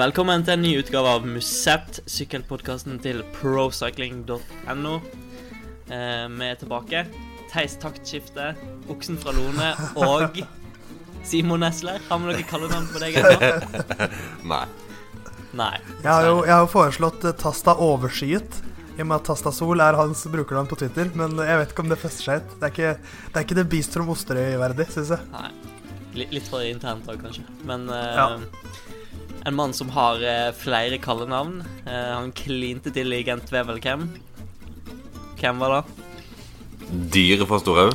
Velkommen til en ny utgave av Musett, sykkelpodkasten til procycling.no. Eh, vi er tilbake. Theis Taktskifte, Oksen fra Lone og Simon Nesler. Har vi noe kallenavn på deg ennå? Nei. Nei. Jeg har jo, jeg har foreslått eh, Tasta Overskyet. I og med at Tasta Sol er hans brukernavn på Twitter. Men jeg vet ikke om det fester seg ut. Det er ikke det, er ikke det from Osterøy-verdig, syns jeg. Nei. Litt, litt for internt òg, kanskje. Men eh, Ja. En mann som har eh, flere kallenavn. Eh, han klinte til i Gent Wevelgem. Hvem var det? Dyret fra Storhaug.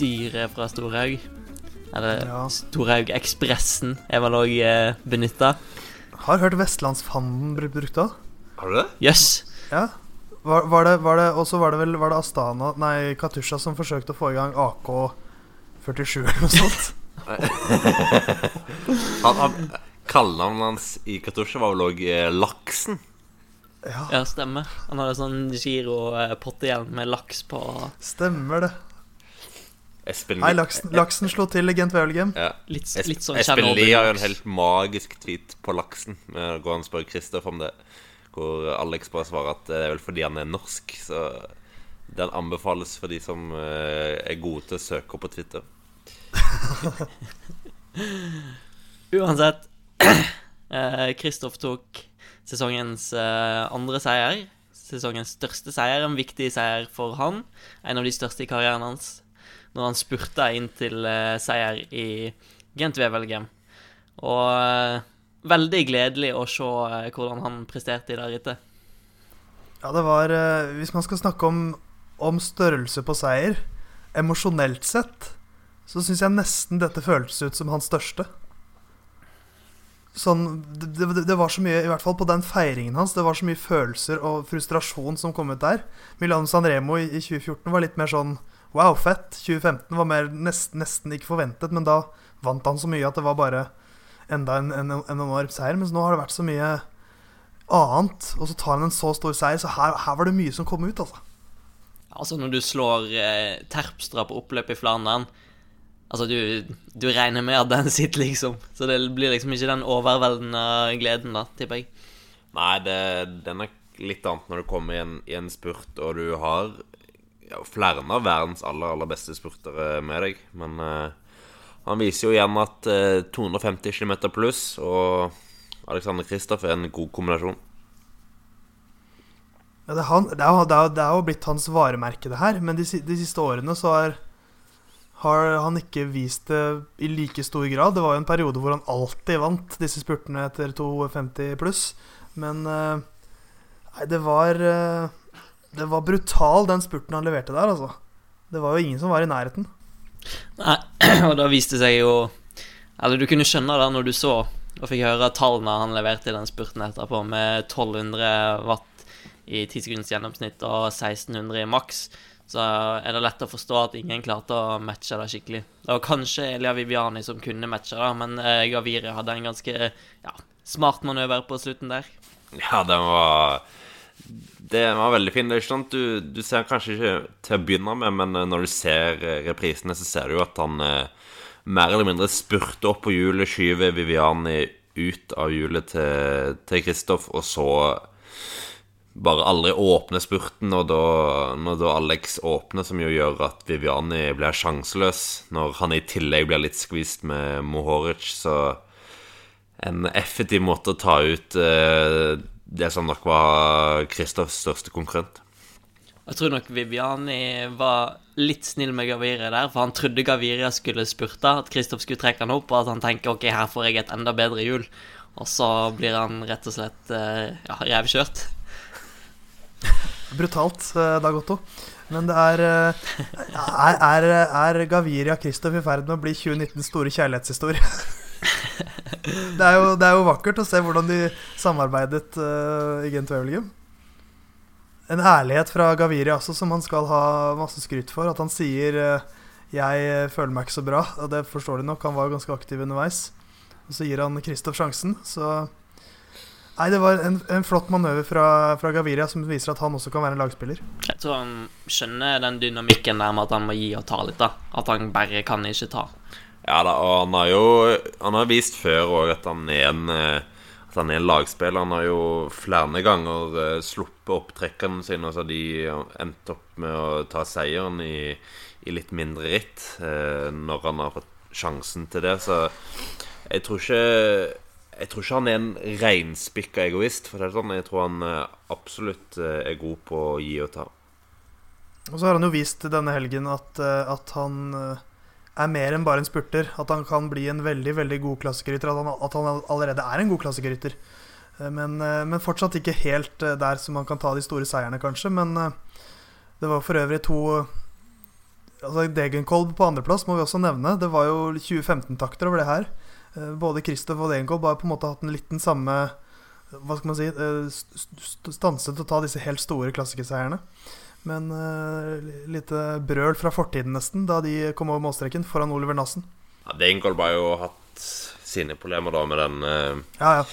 Dyret fra Storhaug. Eller Ja. Storhaug Ekspressen er vel òg eh, benytta. Har hørt Vestlandsfanden bli brukt òg. Har du det? Jøss. Ja. Var, var det, var det, og så var det vel var det Astana, nei, Katusha som forsøkte å få i gang AK-47 eller noe sånt. Han, han, Kallenavnet hans i Katusha var vel òg Laksen. Ja, Ja, stemmer. Han hadde sånn giro-pottehjelm med laks på. stemmer det. Espen Nei, laksen, laksen slo til i Gent Wevelgem. Ja. Litt, litt sånn Espen Lie har jo en helt magisk tweet på laksen. Går han gå og spør Kristoff om det. Hvor Alex bare svarer at det er vel fordi han er norsk. Så den anbefales for de som eh, er gode til å søke opp på Twitter. Uansett. eh, Kristoff tok sesongens eh, andre seier. Sesongens største seier, en viktig seier for han. En av de største i karrieren hans. Når han spurta inn til eh, seier i Gent Wevelgem. Og veldig gledelig å se hvordan han presterte i det rittet. Ja, det var Hvis man skal snakke om, om størrelse på seier, emosjonelt sett, så syns jeg nesten dette føltes ut som hans største. Sånn det, det, det var så mye, i hvert fall på den feiringen hans, det var så mye følelser og frustrasjon som kom ut der. Milano Sanremo i, i 2014 var litt mer sånn wow, fett. 2015 var mer nesten, nesten ikke forventet, men da vant han så mye at det var bare enda en, en, en enorm seier. Mens nå har det vært så mye annet, og så tar han en så stor seier. Så her, her var det mye som kom ut, altså. Altså, når du slår eh, Terpstra på oppløp i Flandern Altså, du, du regner med at den sitter, liksom. Så det blir liksom ikke den overveldende gleden, da, tipper jeg. Nei, det, den er litt annet når du kommer i en, i en spurt, og du har ja, flere av verdens aller, aller beste spurtere med deg. Men uh, han viser jo igjen at uh, 250 km pluss og Alexander Kristoff er en god kombinasjon. Ja, det, er han, det, er, det, er, det er jo blitt hans varemerke, det her. Men de, de siste årene så har, har han ikke vist det i like stor grad. Det var jo en periode hvor han alltid vant disse spurtene etter 250 pluss. Men eh, Nei, det var eh, Det var brutal, den spurten han leverte der, altså. Det var jo ingen som var i nærheten. Nei, og da viste seg jo Eller du kunne skjønne det når du så og fikk høre tallene han leverte i den spurten etterpå, med 1200 watt i 10 sekunders gjennomsnitt og 1600 i maks. Så er det lett å forstå at ingen klarte å matche det skikkelig. Det var kanskje Elia Viviani som kunne matche det, men Gaviri hadde en ganske ja, smart manøver på slutten der. Ja, den var Den var veldig fin. Det er ikke sånn du, du ser kanskje ikke til å begynne med, men eh, når du ser eh, reprisene, så ser du jo at han eh, mer eller mindre spurter opp på hjulet, skyver Viviani ut av hjulet til Kristoff, og så bare aldri åpner spurten, og da, når da Alex åpner, som jo gjør at Viviani blir sjanseløs, når han i tillegg blir litt skvist med Mohoric, så en effektiv måte å ta ut eh, det som nok var Kristoffs største konkurrent. Jeg tror nok Viviani var litt snill med Gaviria der, for han trodde Gaviria skulle spurte, at Kristoff skulle trekke han opp, og at han tenker ok, her får jeg et enda bedre hjul. Og så blir han rett og slett eh, ja, revkjørt. Brutalt, eh, Dag Otto. Men det er eh, Er, er, er Gaviria Kristoff i ferd med å bli 2019 store kjærlighetshistorie? det, er jo, det er jo vakkert å se hvordan de samarbeidet uh, i Gent. En ærlighet fra Gaviria også, som han skal ha masse skryt for. At han sier uh, 'jeg føler meg ikke så bra', og det forstår de nok. Han var jo ganske aktiv underveis. Og så gir han Kristoff sjansen, så Nei, det var en, en flott manøver fra, fra Gaviria som viser at han også kan være en lagspiller. Jeg tror han skjønner den dynamikken der med at han må gi og ta litt, da. At han bare kan ikke ta. Ja da, og han har jo Han har vist før òg at han er en eh, at han er en lagspiller. Han har jo flere ganger uh, sluppet opp trekkene sine, så har de endt opp med å ta seieren i, i litt mindre ritt uh, når han har fått sjansen til det. Så jeg tror ikke jeg tror ikke han er en reinspikka egoist. For det er sånn, Jeg tror han absolutt er god på å gi og ta. Og så har han jo vist denne helgen at, at han er mer enn bare en spurter. At han kan bli en veldig veldig god klassikerrytter. At, at, han allerede er en god klassikerrytter. Eh, men, eh, men, fortsatt ikke helt eh, der som han kan ta de store seierne, kanskje. Men det var for øvrig to altså Degenkolb på andreplass må vi også nevne. Det var jo 2015-takter over det her. Både Kristoff og Degenkolb har på en måte hatt en liten samme Hva skal man si Stanset å ta disse helt store klassikerseierne. Men uh, lite brøl fra fortiden, nesten, da de kom over målstreken foran Oliver Nassen. Ja, Degenkolb har jo hatt sine problemer da med den uh, Ja, ja.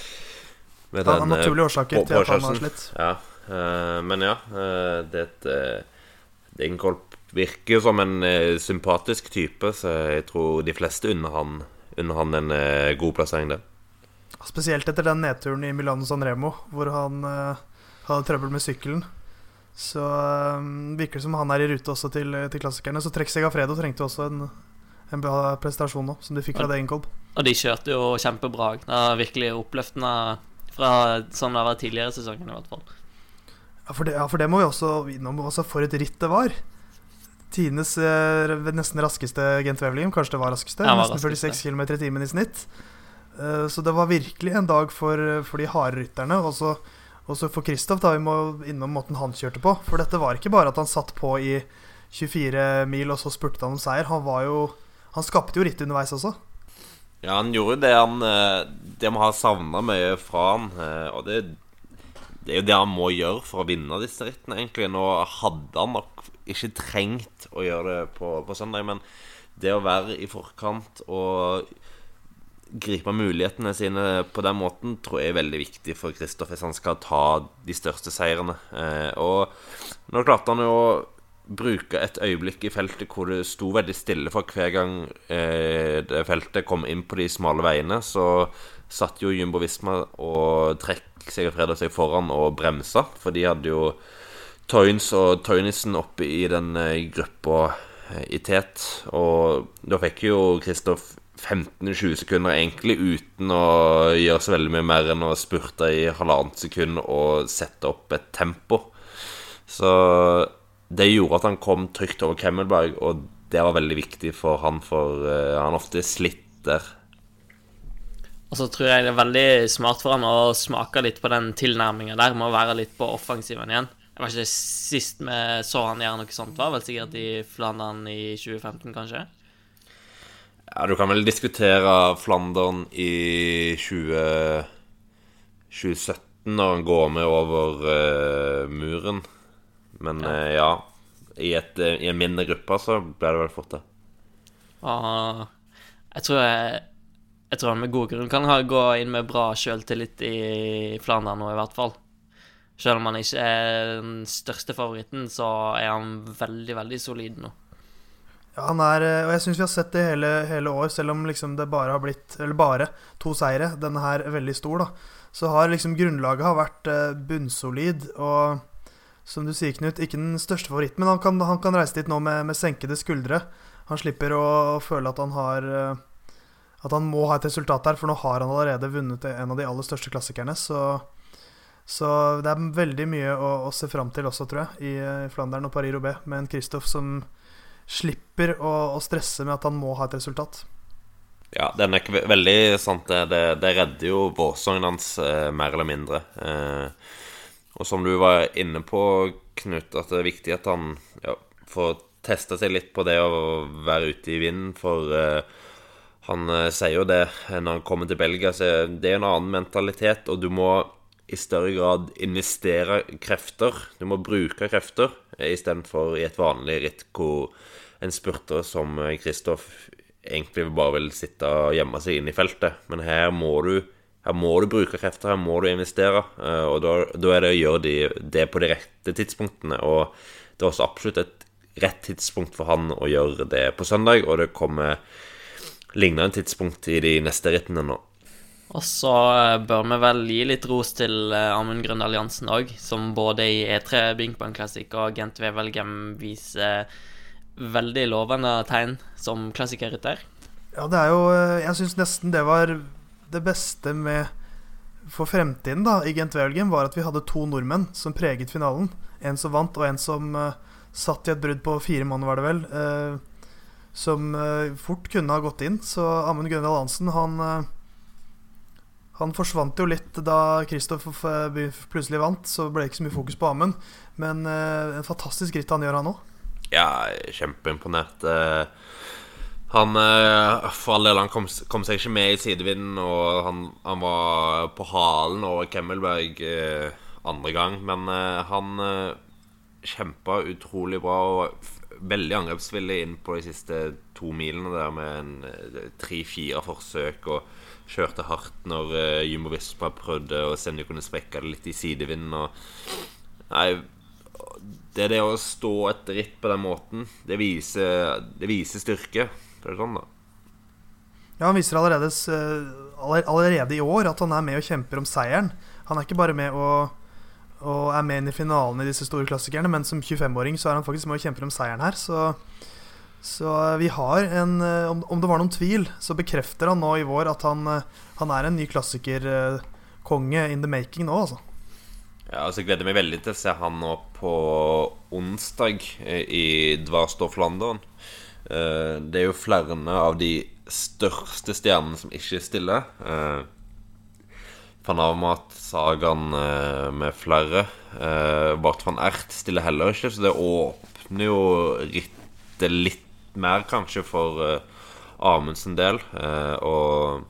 Med den, av naturlige eh, årsaker til at han har slitt. Ja, uh, men ja, uh, det Degenkolb virker jo som en sympatisk type, så jeg tror de fleste unner han, unner han en god plassering der. Spesielt etter den nedturen i Milano Sanremo hvor han hadde trøbbel med sykkelen. Så um, virker det som han er i rute også til, til klassikerne. Så Trek Segafredo trengte også en, en bra prestasjon nå, som de fikk fra Degenkolb. Og de kjørte jo kjempebra. Det er virkelig oppløftende fra sånn det har vært tidligere i sesongen, i hvert fall. Ja for, det, ja, for det må vi også innom. Altså, for et ritt det var. Tidenes eh, nesten raskeste Gent Wevelgem. Kanskje det var raskeste. Ja, var nesten 46 km i timen i snitt. Uh, så det var virkelig en dag for, for de harde rytterne. Og så for Kristoff, da, vi må innom måten han kjørte på. For dette var ikke bare at han satt på i 24 mil, og så spurte han om seier. Han var jo Han skapte jo ritt underveis også. Ja, han gjorde det han eh, Det må ha savna mye fra han. Eh, og det, det, er jo det han må gjøre for å vinne disse rittene, egentlig. Nå hadde han nok ikke trengt å gjøre det på, på søndag, men det å være i forkant og gripe mulighetene sine på den måten tror jeg er veldig viktig for Kristoff hvis han skal ta de største seirene. Eh, og nå klarte han jo å bruke et øyeblikk i feltet hvor det sto veldig stille for hver gang eh, det feltet kom inn på de smale veiene. Så satt jo Jumbo Visma og trekk Segafredo seg foran og bremsa, for de hadde jo Toynes og Toynesen oppe i den eh, gruppa eh, i tet. Og da fikk jo Kristoff 15-20 sekunder egentlig uten å gjøre så veldig mye mer enn å spurte i halvannet sekund og sette opp et tempo. Så det gjorde at han kom trygt over Kemmelberg, og det var veldig viktig for han, for uh, han ofte slitter. Og så tror jeg det er veldig smart for han å smake litt på den tilnærminga der, med å være litt på offensiven igjen. Jeg var ikke Sist vi så han gjøre noe sånt, var vel sikkert i Flandern i 2015, kanskje? Ja, du kan vel diskutere Flandern i 20, 2017, når han går med over uh, muren. Men ja, uh, ja i, et, uh, i, en mindre gruppe så ble det vel fort det. Ah, jeg tror jeg, jeg tror han med god grunn kan ha, gå inn med bra sjøltillit i Flandern nå, i hvert fall. Selv om han ikke er den største favoritten, så er han veldig, veldig solid nå. Ja, han er, eh, og jeg syns vi har sett det hele, hele, år, selv om liksom det bare har blitt Eller bare to seire. Denne her er veldig stor, da. Så har liksom grunnlaget har vært eh, bunnsolid. Og som du sier, Knut, ikke den største favoritten, men han kan, han kan reise dit nå med, med, senkede skuldre. Han slipper å, å føle at han har eh, At han må ha et resultat der, for nå har han allerede vunnet en av de aller største klassikerne. Så, så det er veldig mye å, å se fram til også, tror jeg, i Flandern og Paris-Roubais, med en Kristoff som slipper å, å, stresse med at han må ha et resultat. Ja, den er ikke veldig sant. Det, det, det redder jo vårsongen hans eh, mer eller mindre. Eh, og som du var inne på, Knut, at det er viktig at han ja, får testa seg litt på det å være ute i vinden. For eh, han eh, sier jo det når han kommer til Belgia, så det er en annen mentalitet. Og du må i større grad investere krefter. Du må bruke krefter istedenfor i et vanlig ritt hvor en spurter som Kristoff egentlig bare vil sitte og gjemme seg inn i feltet. Men her må du, her må du bruke krefter, her må du investere. Eh, og da, da er det å gjøre de, det på de rette tidspunktene. Og det er også absolutt et rett tidspunkt for han å gjøre det på søndag, og det kommer lignende tidspunkt i de neste rittene nå. Og så eh, bør vi vel gi litt ros til eh, Amund Grøndal Jansen òg, som både i E3 Binkbang Classic og Gent Wevelgem viser veldig lovende tegn som klassikerrytter. Ja, det er jo eh, Jeg syns nesten det var det beste med for fremtiden da i Gent Wevelgem, var at vi hadde to nordmenn som preget finalen. En som vant, og en som uh, satt i et brudd på fire måneder, var det vel. Uh, som uh, fort kunne ha gått inn. Så Amund Grøndal Hansen, han han forsvant jo litt da Kristoff plutselig vant, så ble det ikke så mye fokus på Amund. Men en fantastisk ritt han gjør, han òg. Ja, kjempeimponert. Han for all del, han kom, kom, seg ikke med i sidevinden, og han, han var på halen over Kemmelberg eh, andre gang. Men eh, han eh, kjempa utrolig bra og veldig angrepsvillig inn på de siste to milene der med tre-fire forsøk. Og kjørte hardt når uh, Jumbo Vispa prøvde om de kunne sprekke det litt i sidevinden. Og, nei, det det å stå et ritt på den måten, det viser, det viser styrke. Det er sånn, da. Ja, han viser allerede, allerede, i år at han er med og kjemper om seieren. Han er ikke bare med og, og er med inn i finalen i disse store klassikerne, men som 25-åring så er han faktisk med og kjemper om seieren her. Så så vi har en eh, Om det var noen tvil, så bekrefter han nå i vår at han, eh, han er en ny klassikerkonge in the making nå, altså. Ja, altså Jeg gleder meg veldig til å se han nå på onsdag eh, i Dvarstoff London. Det er jo flere av de største stjernene som ikke stiller. Sagan med flere. Bart van Ert stiller heller ikke, så det åpner jo rittet litt mer, kanskje, for uh, Amundsen del. Uh, og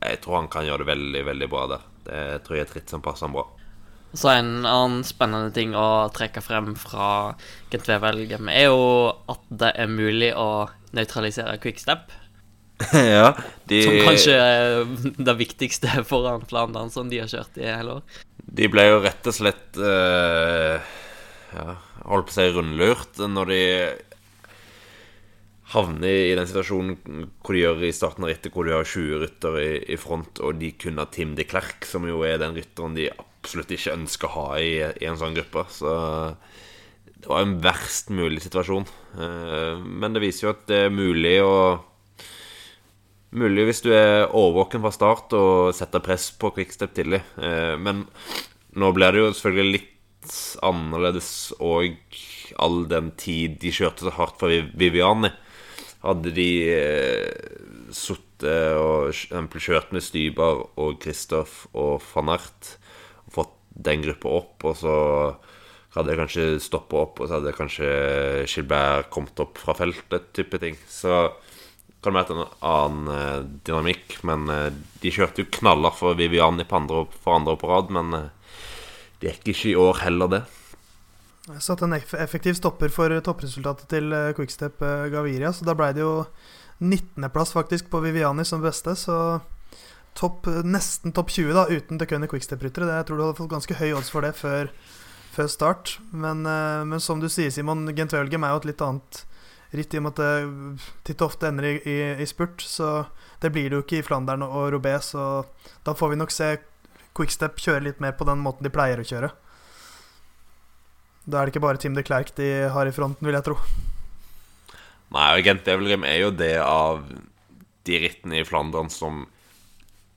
jeg tror han kan gjøre det veldig, veldig bra der. Det tror jeg er et ritt som passer han bra. Så en annen spennende ting å trekke frem fra Gent Wevelgem er jo at det er mulig å nøytralisere quickstep. ja, de... Som kanskje er det viktigste foran Flandern som de har kjørt i hele år. De ble jo rett og slett uh, ja, holdt på å si rundlurt når de havner i den situasjonen hvor de gjør i starten av rittet, hvor de har 20 ryttere i, i, front, og de kun har Tim de Klerk, som jo er den rytteren de absolutt ikke ønsker å ha i, i, en sånn gruppe. Så det var en verst mulig situasjon. Eh, men det viser jo at det er mulig å Mulig hvis du er overvåken fra start og setter press på quickstep tidlig. Eh, men nå blir det jo selvfølgelig litt annerledes og all den tid de kjørte så hardt for Viviani. Hadde de eh, sittet og kjørt med Stybar og Kristoff og van Ert og fått den gruppa opp, og så hadde jeg kanskje stoppa opp, og så hadde kanskje Gilbert kommet opp fra feltet, type ting. Så kan det være en annen eh, dynamikk. Men eh, de kjørte jo knaller for Viviani på andre, for andre på rad, men eh, det gikk ikke i år heller, det. Satt en effektiv stopper for toppresultatet til eh, Quickstep eh, Gaviria. Så da ble det jo 19.-plass faktisk på Viviani som beste. Så topp, nesten topp 20 da, uten Decunny Quickstep-ryttere. Jeg tror du hadde fått ganske høy odds for det før, før start. Men, eh, men, som du sier, Simon, Gent Wevelgem er jo et litt annet ritt i og med at det titt og ofte ender i, i, i, spurt. Så det blir det jo ikke i Flandern og Robé, så da får vi nok se Quickstep kjøre litt mer på den måten de pleier å kjøre. Da er det ikke bare Team de Klerk de har i fronten, vil jeg tro. Nei, Agent Devilrim er jo det av de rittene i Flandern som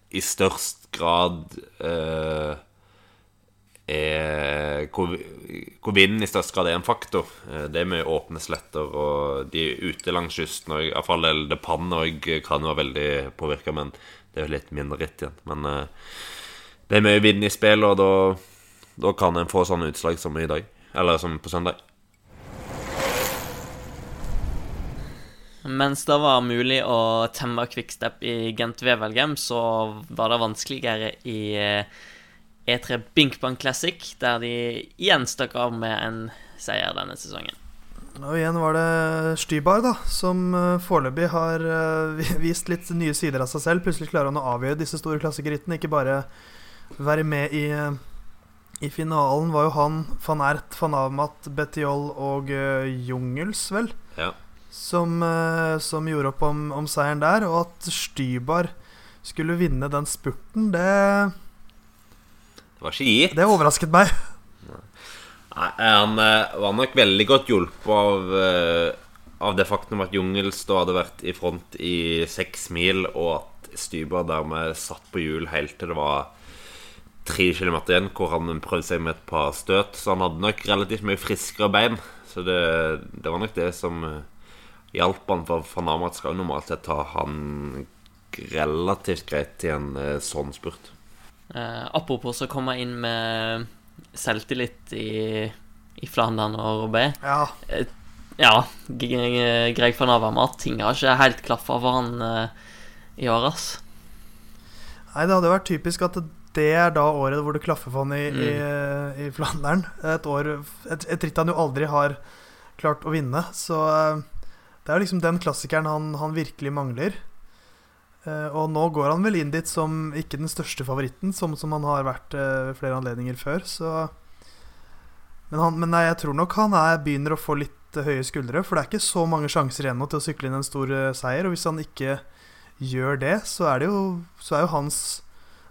i størst grad eh, er hvor, hvor, vinden i størst grad er en faktor. Uh, det mye åpne sletter, og de ute langs kysten. Og iallfall Det Pan òg kan være veldig påvirka, men det er jo litt mindre ritt igjen. Men eh, det er mye vind i spill, og da, da kan en få sånne utslag som i dag. Eller som på søndag. Mens det var mulig å temme quickstep i Gent Wevelgem, så var det vanskeligere i E3 eh, e Binkbank Classic, der de igjen stakk av med en seier denne sesongen. Og igjen var det Stybar, da, som uh, foreløpig har uh, vist litt nye sider av seg selv. Plutselig klarer han å avgjøre disse store klassikerittene, ikke bare være med i i finalen var jo han, van Ert, van Avmat, Betiol og uh, Jungels, vel, ja. som, uh, som, gjorde opp om, om, seieren der. Og at Stybar skulle vinne den spurten, det, Det var ikke gitt. det overrasket meg. Nei, Han eh, var nok veldig godt hjulpet av, av det faktum at Jungels da hadde vært i front i seks mil, og at Stybar dermed satt på hjul helt til det var tre kilometer igjen, hvor han prøvde seg med et par støt. Så han hadde nok relativt mye friskere bein. Så det, det var nok det som eh, hjalp han, for Van Amat skal jo normalt sett ta han relativt greit i en eh, sånn spurt. Eh, apropos så kom jeg inn med selvtillit i, i Flandern og Robé. Ja, Ja, G- G- Greg van Avermat. ting har ikke helt klaffa for han eh, i år, ass. Nei, det hadde vært typisk at det er da året hvor det klaffer for han i, i, i Flandern. Et år et, et ritt han jo aldri har klart å vinne. Så eh, det er jo liksom den klassikeren han, han virkelig mangler. Eh, Og nå går han vel inn dit som ikke den største favoritten, som, som han har vært eh, ved flere anledninger før. Så Men, han, men nei, jeg tror nok han er, begynner å få litt eh, høye skuldre. For det er ikke så mange sjanser igjen nå til å sykle inn en stor eh, seier. Og hvis han ikke gjør det, så er det jo, så er jo hans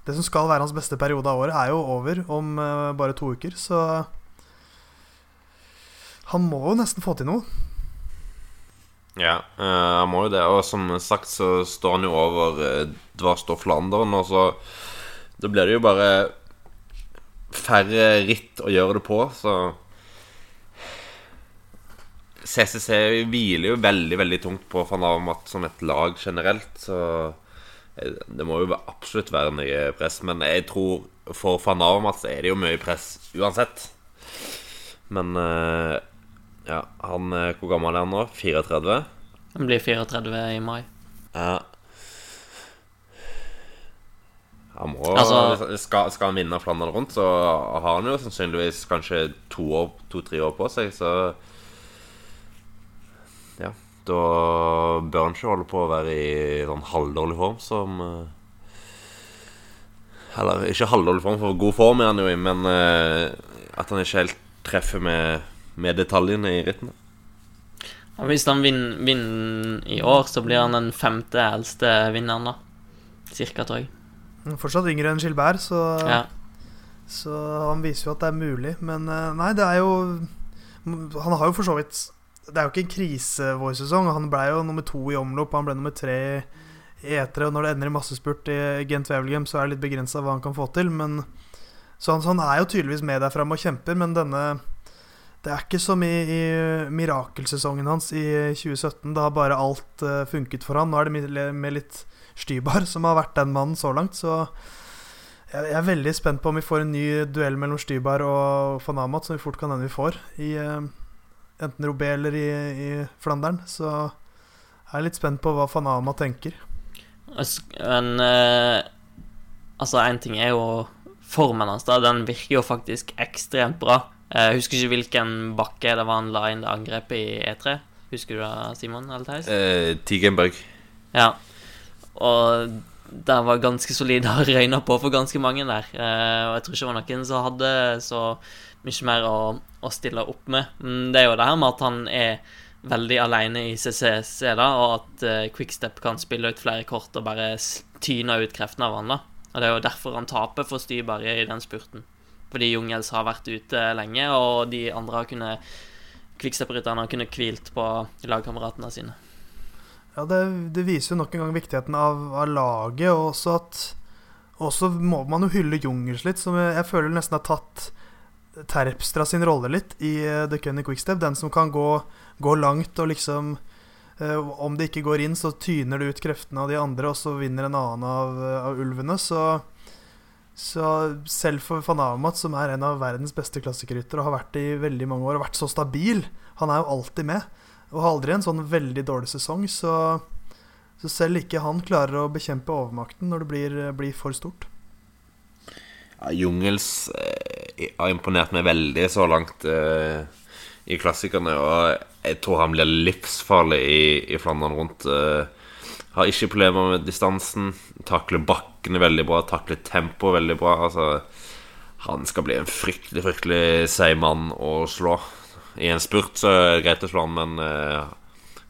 Det som skal være hans beste periode av året, er jo over om uh, bare to uker. Så han må jo nesten få til noe. Ja, uh, han må jo det. Og som sagt så står han jo over uh, Dvarst og Flandern, og så Da blir det jo bare færre ritt å gjøre det på, så CCC hviler jo veldig, veldig tungt på van Avermaet som et lag generelt, så eh, det må jo absolutt være nye press. Men jeg tror for van Avermaet er det jo mye press uansett. Men eh, ja, han eh, Hvor gammel er han nå? 34? Han blir 34 i mai. Ja. Han må Altså- skal, skal han vinne Flandern rundt, så har han jo sannsynligvis kanskje to-tre år, to, år på seg, så Ja. Da bør han ikke holde på å være i sånn halvdårlig form som eh, Eller ikke halvdårlig form, for god form er han jo i, men eh, at han ikke helt treffer med, med detaljene i rittene. Og hvis han vinner, vinner i år, så blir han den femte eldste vinneren, da. Cirka, tror jeg. Fortsatt yngre enn Gilbert, så, Ja. så han viser jo at det er mulig. Men eh, nei, det er jo Han har jo for så vidt Det er jo ikke en krise vår sesong. Han ble jo nummer to i omlopp, han ble nummer tre i etere. Og når det ender i massespurt i Gent Wevelgem, så er det litt begrensa hva han kan få til. Men så han, så han er jo tydeligvis med der framme og kjemper, men denne Det er ikke som i, i mirakelsesongen hans i 2017. Da har bare alt uh, funket for han. Nå er det med, litt Stybar som har vært den mannen så langt, så jeg, er veldig spent på om vi får en ny duell mellom Stybar og van som vi fort kan hende vi får, i eh, enten Robé eller i, i Flandern. Så jeg er litt spent på hva Fanama tenker. Men eh, Altså, én ting er jo formen hans, da. Den virker jo faktisk ekstremt bra. Eh, Jeg husker ikke hvilken bakke det var han la inn det angrepet i E3. Husker du det, Simon? Eh, Tigenberg. Ja. Og det var ganske solid å røyne på for ganske mange der. Eh, og jeg tror ikke det var noen som hadde så mye mer å, å stille opp med. Men det er jo det her med at han er veldig alene i CCC, da, og at uh, Quickstep kan spille ut flere kort og bare tyne ut kreftene av han. da. Og det er jo derfor han taper for Styberg i den spurten. Fordi Jungels har vært ute lenge, og de andre har kunnet Quickstep-rytterne har kunnet hvilt på lagkameratene sine. Ja, det, det viser jo nok en gang viktigheten av, av laget, og også at også må man jo hylle Jungels litt, som jeg, jeg føler nesten har tatt Terpstra sin rolle litt i uh, The Cunny Quickstep. Den som kan gå, gå langt og liksom eh, Om det ikke går inn, så tyner det ut kreftene av de andre, og så vinner en annen av, eh, av ulvene. Så, så selv for van Amat, som er en av verdens beste klassikerryttere og har vært det i veldig mange år og vært så stabil Han er jo alltid med. Og har aldri en sånn veldig dårlig sesong, så, så selv ikke han klarer å bekjempe overmakten når det blir, blir for stort. Jungels eh, har imponert meg veldig så langt eh, i klassikerne. Og jeg tror han blir livsfarlig i, i Flandern rundt. Eh, har ikke problemer med distansen. Takler bakkene veldig bra. Takler tempoet veldig bra. Altså, han skal bli en fryktelig, fryktelig seig mann å slå. I en spurt så er det greit å slå han, men eh,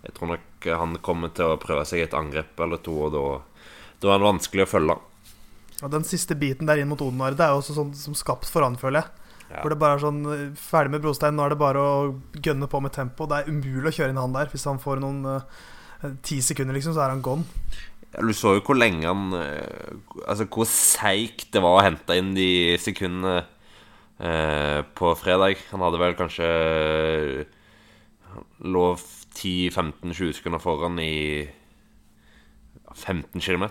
jeg tror nok han kommer til å prøve seg i et angrep eller to, og da, da er det vanskelig å følge. Og den siste biten der inn mot Odenar, det er jo også sånn som skapt for han, føler jeg. Ja. Hvor det bare er sånn eh, Ferdig med brostein, nå er det bare å gønne på med tempo. Det er umulig å kjøre inn han der. Hvis han får noen ti ti sekunder, liksom, så er han gone. Ja, Du så jo hvor lenge han uh, Altså hvor seigt det var å hente inn de sekundene uh, på fredag. Han hadde vel kanskje lov Lå 10-15-20 sekunder foran i 15 km.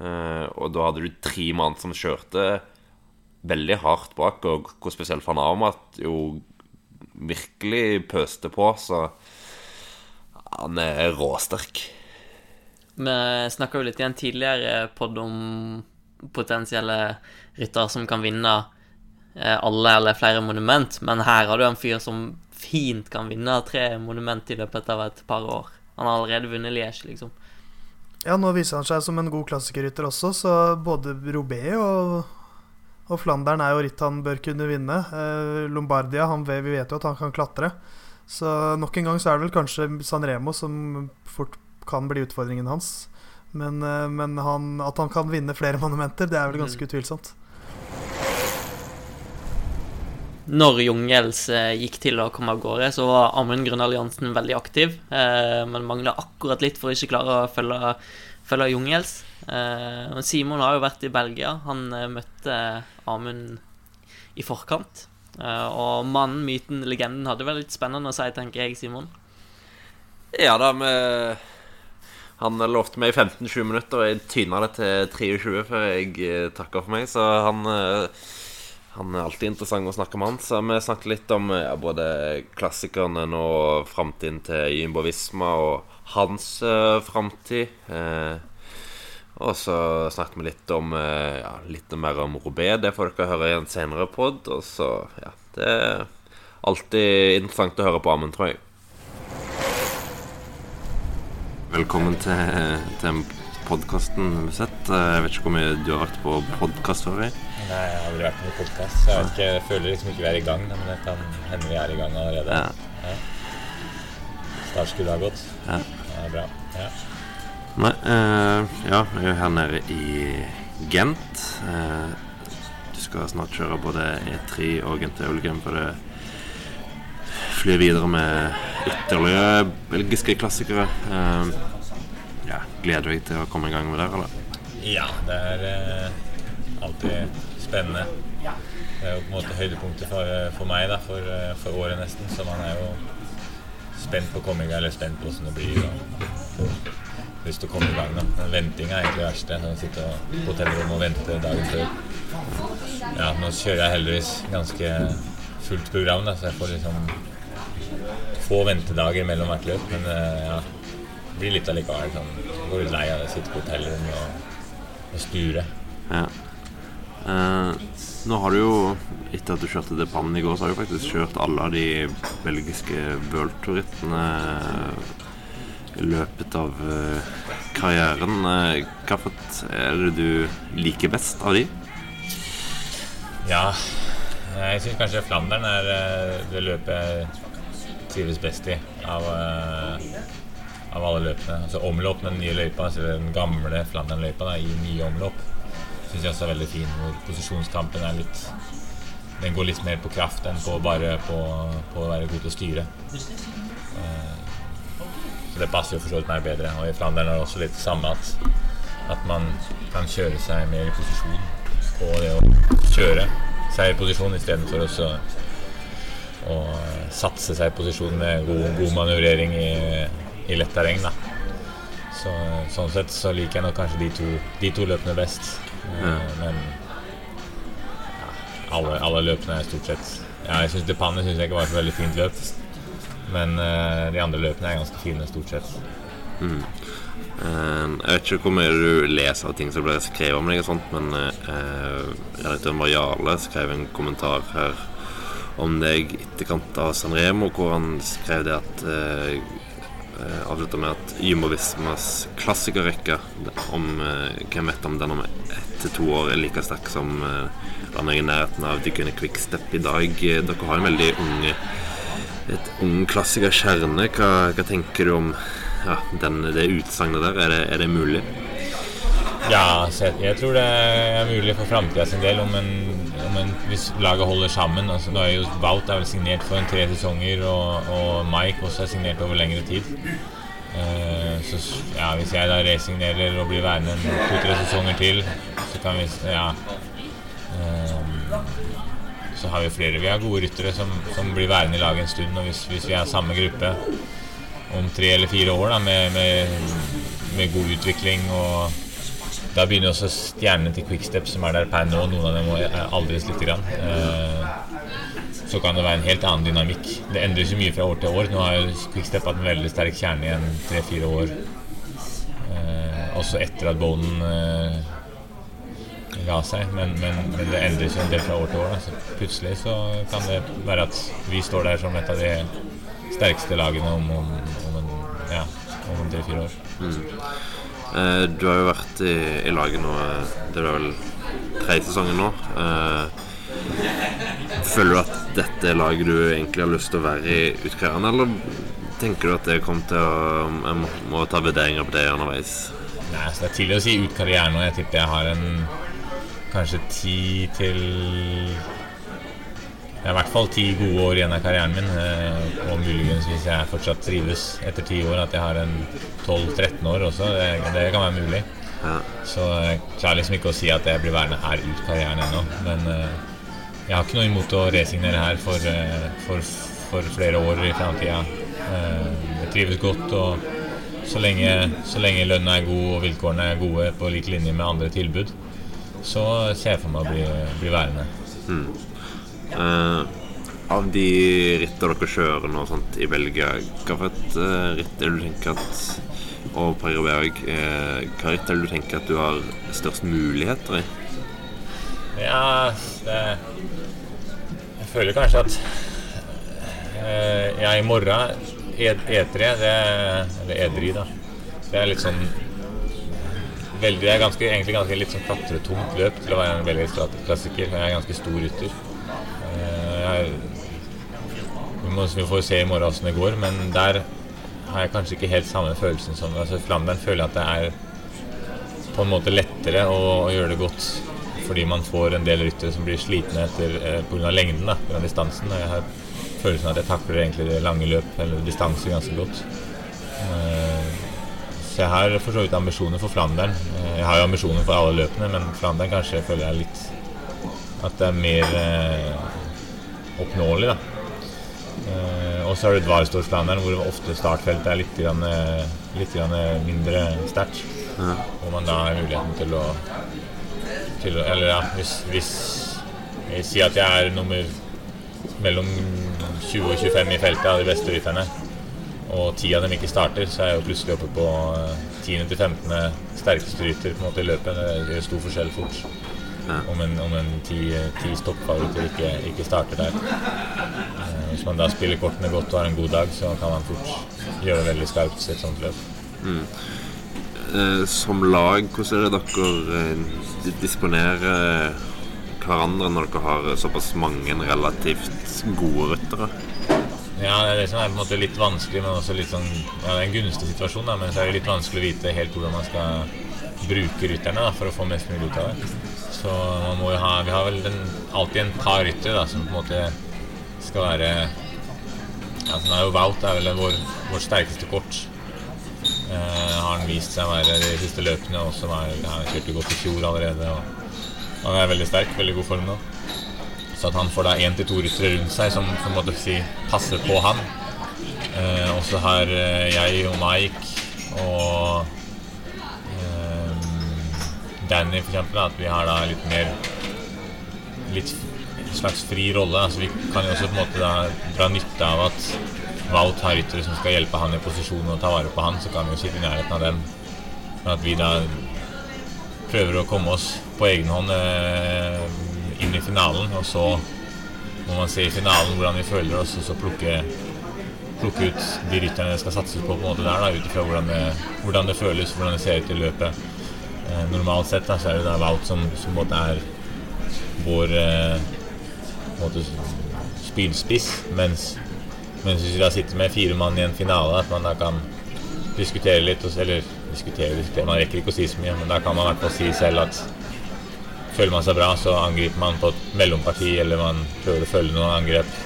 Eh, og da hadde du tre mann som kjørte veldig hardt bak, og hvor spesielt van Amat jo virkelig pøste på, så han er råsterk. Vi snakka jo litt i en tidligere pod om potensielle ryttere som kan vinne eh, alle eller flere monument, men her har du en fyr som fint kan vinne tre monument i løpet av et par år. Han har allerede vunnet Liège, liksom. Ja, nå viser han seg som en god klassikerrytter også, så både Robé og, og Flandern er jo ritt han bør kunne vinne. Eh, Lombardia, han, vi vet jo at han kan klatre. Så nok en gang så er det vel kanskje Sanremo som fort kan bli utfordringen hans. Men, eh, men han, at han kan vinne flere monumenter, det er vel ganske utvilsomt. Når Jungels eh, gikk til å komme av gårde, så var Amund Grøndahl Jansen veldig aktiv, eh, men mangla akkurat litt for å ikke klare å følge, følge Jungels. Eh, Simon har jo vært i Belgia. Han møtte Amund i forkant. Og mannen, myten, legenden hadde vel litt spennende å si, tenker jeg, Simon. Ja da, vi Han lovte meg 15-20 minutter, og jeg tyna det til 23 før jeg takka for meg. Så han, han er alltid interessant å snakke med han. Så vi snakket litt om eh, ja, både klassikerne og framtiden til Jumbo Visma og hans uh, framtid. Eh, og så snakket vi litt om eh, ja, litt mer om Robé. Det får dere høre i en senere pod. Og så, ja Det er alltid interessant å høre på Amund, tror jeg. Velkommen til, til podkasten, Musett. Jeg vet ikke hvor mye du har vært på podkast før? jeg. Nei, jeg har aldri vært med i podkast. Jeg, ikke, jeg føler liksom ikke vi er i gang, men det kan hende vi er i gang allerede. Ja. Startskuddet har gått. Ja. Det er bra. Ja. Nei, uh, ja, vi er jo her nede i Gent. Uh, du skal snart kjøre både E3 og Gent Eulgen for det flyr videre med ytterligere belgiske klassikere. Uh, ja, gleder du deg til å komme i gang med det, eller? ja, det er uh, alltid spennende. Det er jo på en måte høydepunktet for, for meg da, for, eh, for året nesten. Så man er jo spent på gang, eller spent på åssen det blir. Og lyst til å komme i gang. da. Venting er egentlig det verste. Å sitte sitter på hotellrommet og vente dagen før. Ja, nå kjører jeg heldigvis ganske fullt program, da, så jeg får liksom få ventedager mellom hvert løp. Men eh, ja, det blir litt allikevel. Sånn, går litt lei av å sitte på hotellrommet og, og sture. Ja. Eh, nå har du jo, etter at du kjørte til Pannen i går, så har du faktisk kjørt alle av de belgiske worldtourittene i løpet av eh, karrieren. Eh, Hva for et er det du liker best av de? Ja, jeg syns kanskje Flandern er eh, det løpet jeg trives best i av, eh, av alle løpene. Altså omlopp med den nye løypa, altså den gamle Flandern-løypa i nye omlopp, syns jeg også er veldig fin. Hvor posisjonskampen er litt Den går litt mer på kraft enn på bare på, på å være god til å styre. Eh, Så det passer jo for så vidt meg bedre. Og i Flandern er det også litt det samme at, at man kan kjøre seg mer i posisjon på det å kjøre seg i posisjon istedenfor å å satse seg i posisjon med god, god manøvrering i, i lett terreng. Så, sånn sett så liker jeg nok kanskje de to, de to løpene best. Eh, Men alle, alle løpene er stort sett Ja, jeg syns Depanne synes jeg ikke var et veldig fint løp. Men uh, de andre løpene er ganske fine stort sett. Eh, jeg vet ikke hvor mye du leser av ting som ble skrevet om deg, og sånt, men uh, redaktøren Mariale skrev en kommentar her om deg i etterkant av San Remo, hvor han skrev det at eh, eh, Avslutta med at Jumbo Vismas klassikerrekke om uh, hvem vet om den om ett til to år er like sterk som eh, den er i nærheten av de kunne quickstep i dag. Eh, Dere har en veldig ung et ung klassikerkjerne. Hva, hva tenker du om ja, den, det utsagnet der? Er det, er det mulig? Ja, jeg, jeg tror det er mulig for framtida sin del om, en, om en, hvis laget holder sammen. Altså, nå er jo Wout er vel signert for en tre sesonger, og, og Mike også er signert over lengre tid. Eh, så ja, hvis jeg da resignerer og blir værende en to-tre sesonger til, så kan vi Ja. Eh, så har vi flere. Vi har gode ryttere som, som blir værende i laget en stund. Og hvis, hvis vi er samme gruppe om tre eller fire år da, med, med, med god utvikling og da begynner også stjernene til Quickstep som er der per nå, noen av dem er aldri lite grann. Eh, så kan det være en helt annen dynamikk. Det endrer seg mye fra år til år. Nå har jo Quickstep hatt en veldig sterk kjerne igjen tre-fire år. Eh, også etter at Bonen eh, ga seg, men, men, men det endrer seg en del fra år til år. Da. Så plutselig så kan det være at vi står der som et av de sterkeste lagene om, om, om en ja, om tre-fire år. Eh, du har jo vært i, i laget nå eh, Det er vel tredje sesongen nå. Eh, føler du at dette er laget du egentlig har lyst til å være i ut karrieren, eller tenker du at det kommer til å Jeg må, må ta vurderinger på det underveis? Nei, så Det er tidlig å si ut karrieren nå. Jeg tipper jeg har en kanskje ti til ja, I hvert fall ti gode år igjen av karrieren min. eh, Og muligens, hvis jeg fortsatt trives etter ti år, at jeg har en 12-13 år også. Det, det kan være mulig. Ja. Så jeg klarer liksom ikke å si at jeg blir værende her ut karrieren ennå. Men eh, jeg har ikke noe imot å resignere her for, eh, for, for flere år i framtida. Jeg trives godt, og så lenge, så lenge lønna er god og vilkårene er gode på lik linje med andre tilbud, så ser jeg for meg å bli, bli værende. Eh, av de rittene dere kjører nå sånt, i Belgia, hva for et eh, ritt er du tenker at Og Paris-Roubaix, eh, hva ritt er det du tenker at du har størst muligheter i? Ja, det Jeg føler kanskje at jeg Ja, i morgen E- E3, det Eller E3, da. Det er litt sånn Veldig, det er ganske, egentlig ganske litt sånn klatretungt løp til å være en veldig klassiker. Jeg er ganske stor rytter. Eh, Jeg, vi, må, vi får se i morgen åssen det går, men der har jeg kanskje ikke helt samme følelsen som altså Flandern føler jeg at det er på en måte lettere å, å gjøre det godt fordi man får en del ryttere som blir slitne etter eh, pga. lengden, av distansen. Jeg har følelsen av at jeg takler egentlig det lange løp eller distanse ganske godt. Eh, så jeg har for så vidt ambisjoner for Flandern. Eh, jeg har jo ambisjoner for alle løpene, men Flandern kanskje føler jeg litt at det er mer eh, oppnåelig, da. Eh, og så har du Dvarstålsflandern, hvor ofte startfeltet er litt, grann, litt grann mindre sterkt. Hvor man da har muligheten til å, til Eller ja, hvis, hvis jeg sier at jeg er nummer mellom 20 og 25 i feltet av de beste rytterne, og ti av dem ikke starter, så er jeg jo plutselig oppe på eh, 10. til 15. sterkeste rytter på en måte i løpet. Det gjør stor forskjell fort. Om en, om en ti, ti stoppfavoritter ikke, ikke starter der. Eh, Hvis man da spiller kortene godt og har en god dag, så kan man fort gjøre veldig skarpt i et sånt løp. Eh, som lag, hvordan er det dere eh, disponerer hverandre når dere har såpass mange relativt gode ryttere? Ja, det er det som er på en måte litt vanskelig, men også litt sånn Ja, det er en gunstig situasjon, da, men så er det litt vanskelig å vite helt hvordan man skal bruke rytterne da, for å få mest mulig ut av det. Så man må jo ha Vi har vel den, alltid en par ryttere som på en måte skal være Ja, sånn er jo Wout er vel vår, vår sterkeste kort. Eh, har han vist seg å være de siste løpene, og som er, han kjørte godt i fjor allerede. Han er veldig sterk, veldig god form nå. Så at han får da én til to ryttere rundt seg som på en måte si, passer på han. Eh, og så har eh, jeg og Mike og eh, Danny eksempel, at vi har da litt mer Litt slags fri rolle. Altså vi kan jo også på en måte da dra nytte av at Wout har ryttere som skal hjelpe han i posisjon og ta vare på han, så kan vi jo sitte i nærheten av dem. Men at vi da prøver å komme oss på egen hånd eh, inn i finalen, og så må man se i finalen hvordan vi føler oss, og så plukke, plukke ut de rytterne det skal satses på, på en måte der, ut ifra hvordan, hvordan det føles, hvordan det ser ut i løpet. Eh, normalt sett da, så er det da Wout som, som måte er vår eh, måte spydspiss, mens, mens hvis vi da sitter med fire mann i en finale, at man da kan diskutere litt, eller diskutere diskutere. Man rekker ikke å si så mye, men da kan man i hvert fall si selv at føler man seg bra, så angriper man på et mellomparti, eller man prøver å følge noen angrep.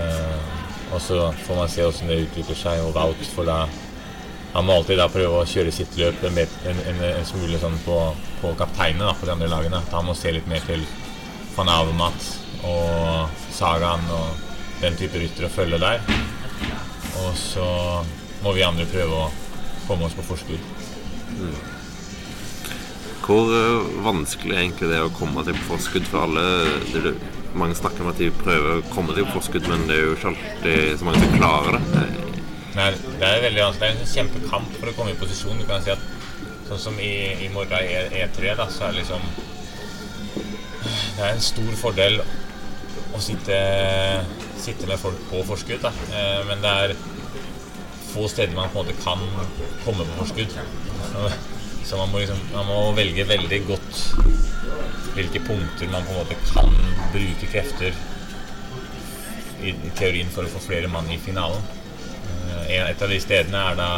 Eh, og så får man se hvordan det utvikler seg, og Wout får da Han må alltid da prøve å kjøre sitt løp en, en, en, en smule sånn på, på kapteinene på de andre lagene. At han må se litt mer til van Avermaet og Sagaen og den type ryttere å følge der. Og så må vi andre prøve å komme oss på forskudd. Hvor eh, vanskelig er egentlig det å komme til på forskudd for alle? Det, mange snakker om at de prøver å komme til på forskudd, men det er jo ikke alltid så mange som klarer det. Nei, det er veldig vanskelig. Det er en kjempekamp for å komme i posisjon. Du kan si at sånn som i, i morgen i E- E3, da, så er det liksom Det er en stor fordel å sitte, sitte med folk på forskudd, da. Eh, men det er få steder man på en måte kan komme på forskudd. Så, man, må liksom, man må velge veldig godt hvilke punkter man på en måte kan bruke krefter i, teorien for å få flere mann i finalen. Eh, Et av de stedene er da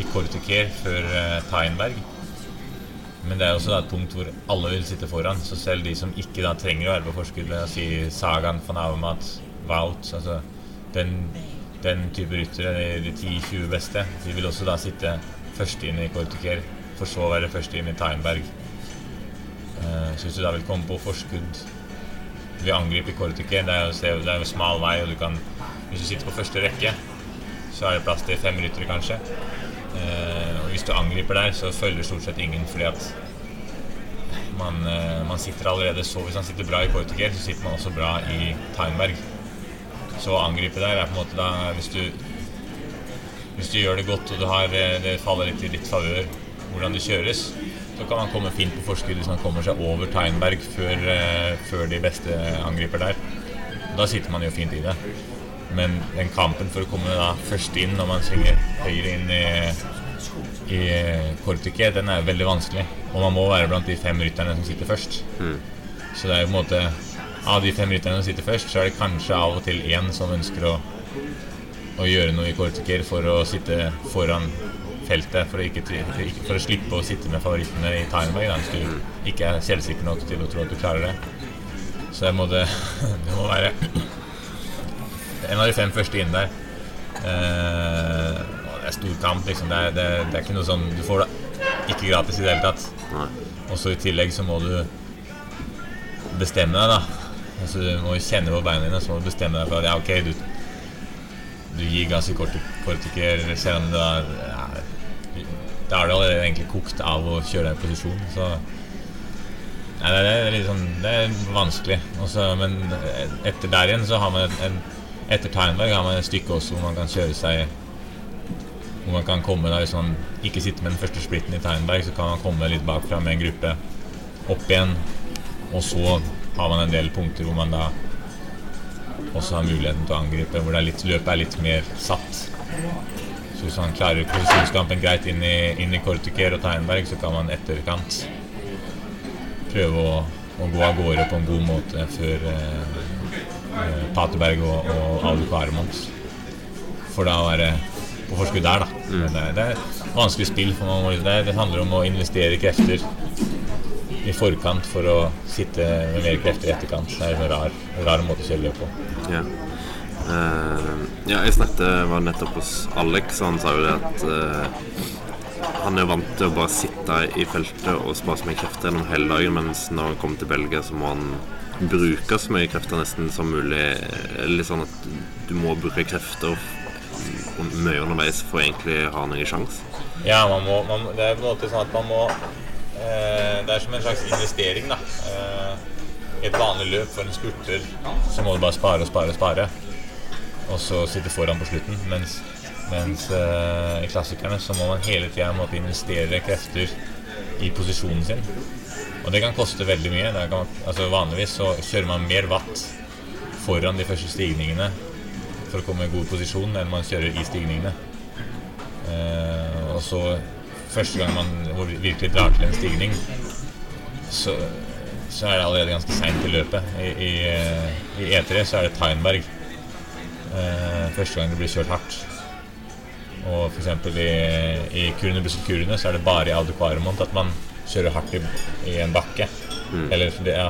i Korteker før eh, Teinberg. Men det er også et punkt hvor alle vil sitte foran. Så selv de som ikke da trenger å være på forskudd, la oss si Sagan, van Avermaet, Wout altså den, den type ryttere, de, de 10-20 beste, de vil også da sitte først inn i Kortiker, for så å være først inn i Teinberg. Uh, Så hvis du da vil komme på forskudd ved å angripe i Korteker, det er jo det smal vei, og du kan Hvis du sitter på første rekke, så er det plass til fem ryttere, kanskje. Uh, og hvis du angriper der, så følger stort sett ingen fordi at man, uh, man sitter allerede så Hvis man sitter bra i Kortiker, så sitter man også bra i Timeberg. Så å angripe der er på en måte da Hvis du, hvis du gjør det godt og du har, eh, det faller litt i ditt favør hvordan det kjøres, så kan man komme fint på forskudd hvis man kommer seg over Teinberg før, eh, før de beste angriper der. Da sitter man jo fint i det. Men den kampen for å komme da først inn når man svinger høyre inn i, i Kortike, den er veldig vanskelig. Og man må være blant de fem rytterne som sitter først. Så det er jo på en måte Av de fem rytterne som sitter først, så er det kanskje av og til én som ønsker å, å gjøre noe i Kortiker for å sitte foran feltet. For å, ikke, for å slippe å sitte med favorittene i Timeberg hvis du ikke er selvsikker nok til å tro at du klarer det. Så det må, det, det må være en av de fem første inn der. Eh, det er stor kamp, liksom. Det er, det, det er ikke noe sånn Du får det ikke gratis i det hele tatt. Og så i tillegg så må du bestemme deg, da. Altså, du må jo kjenne på beina dine, så må du bestemme deg for at ja, ok, du, du gir gass i kortiker, selv om du er ja, Da er du allerede egentlig kokt av å kjøre deg i posisjon, så ja, det er litt sånn Det er vanskelig. Også, men etter der igjen så har man et, en Etter Timeberg har man et stykke også hvor man kan kjøre seg Hvor man kan komme da Hvis man ikke sitter med den første splitten i Timeberg, så kan man komme litt bakfra med en gruppe opp igjen. Og så har man en del punkter hvor man da også har muligheten til å angripe, hvor det er litt, løpet er litt mer satt. Så hvis man klarer posisjonskampen greit inn i, inn i Kortiker og Teinberg, så kan man etterkant prøve å, å gå av gårde på en god måte før eh, eh, Paterberg og, og Aluko Armont. For da å være på forskudd der, da. Mm. det, er- det er vanskelig spill. For man må, det, det handler om å investere krefter i forkant for å sitte med mer krefter i etterkant. Det er en rar, rar måte å kjøre løp på. Ja. Uh, ja, jeg snakket var nettopp hos Alex, og han sa jo det at uh, han er vant til å bare sitte i feltet og spare så mye krefter gjennom hele dagen, mens når han kommer til Belgia, så må han bruke så mye krefter nesten som mulig. Litt sånn at du må bruke krefter mye underveis for å egentlig ha noen sjanse. Ja, man må, man, det er på en måte sånn at man må Det er som en slags investering, da. Eh, I et vanlig løp for en spurter så må du bare spare og spare og spare. Og så sitte foran på slutten. Mens, mens eh, i klassikerne så må man hele tida investere krefter i posisjonen sin. Og det kan koste veldig mye. Kan, altså vanligvis så kjører man mer watt foran de første stigningene for å komme i god posisjon enn man kjører i stigningene. Eh, og så første gang man virkelig drar til en stigning, så, så er det allerede ganske seint i løpet. I, i, eh, I E3 så er det Tineberg. Eh, første gang det blir kjørt hardt. Og f.eks. i, i Kurene Busselkurene så er det bare i Audekvaremont at man kjører hardt i, i en bakke. Eller det, ja,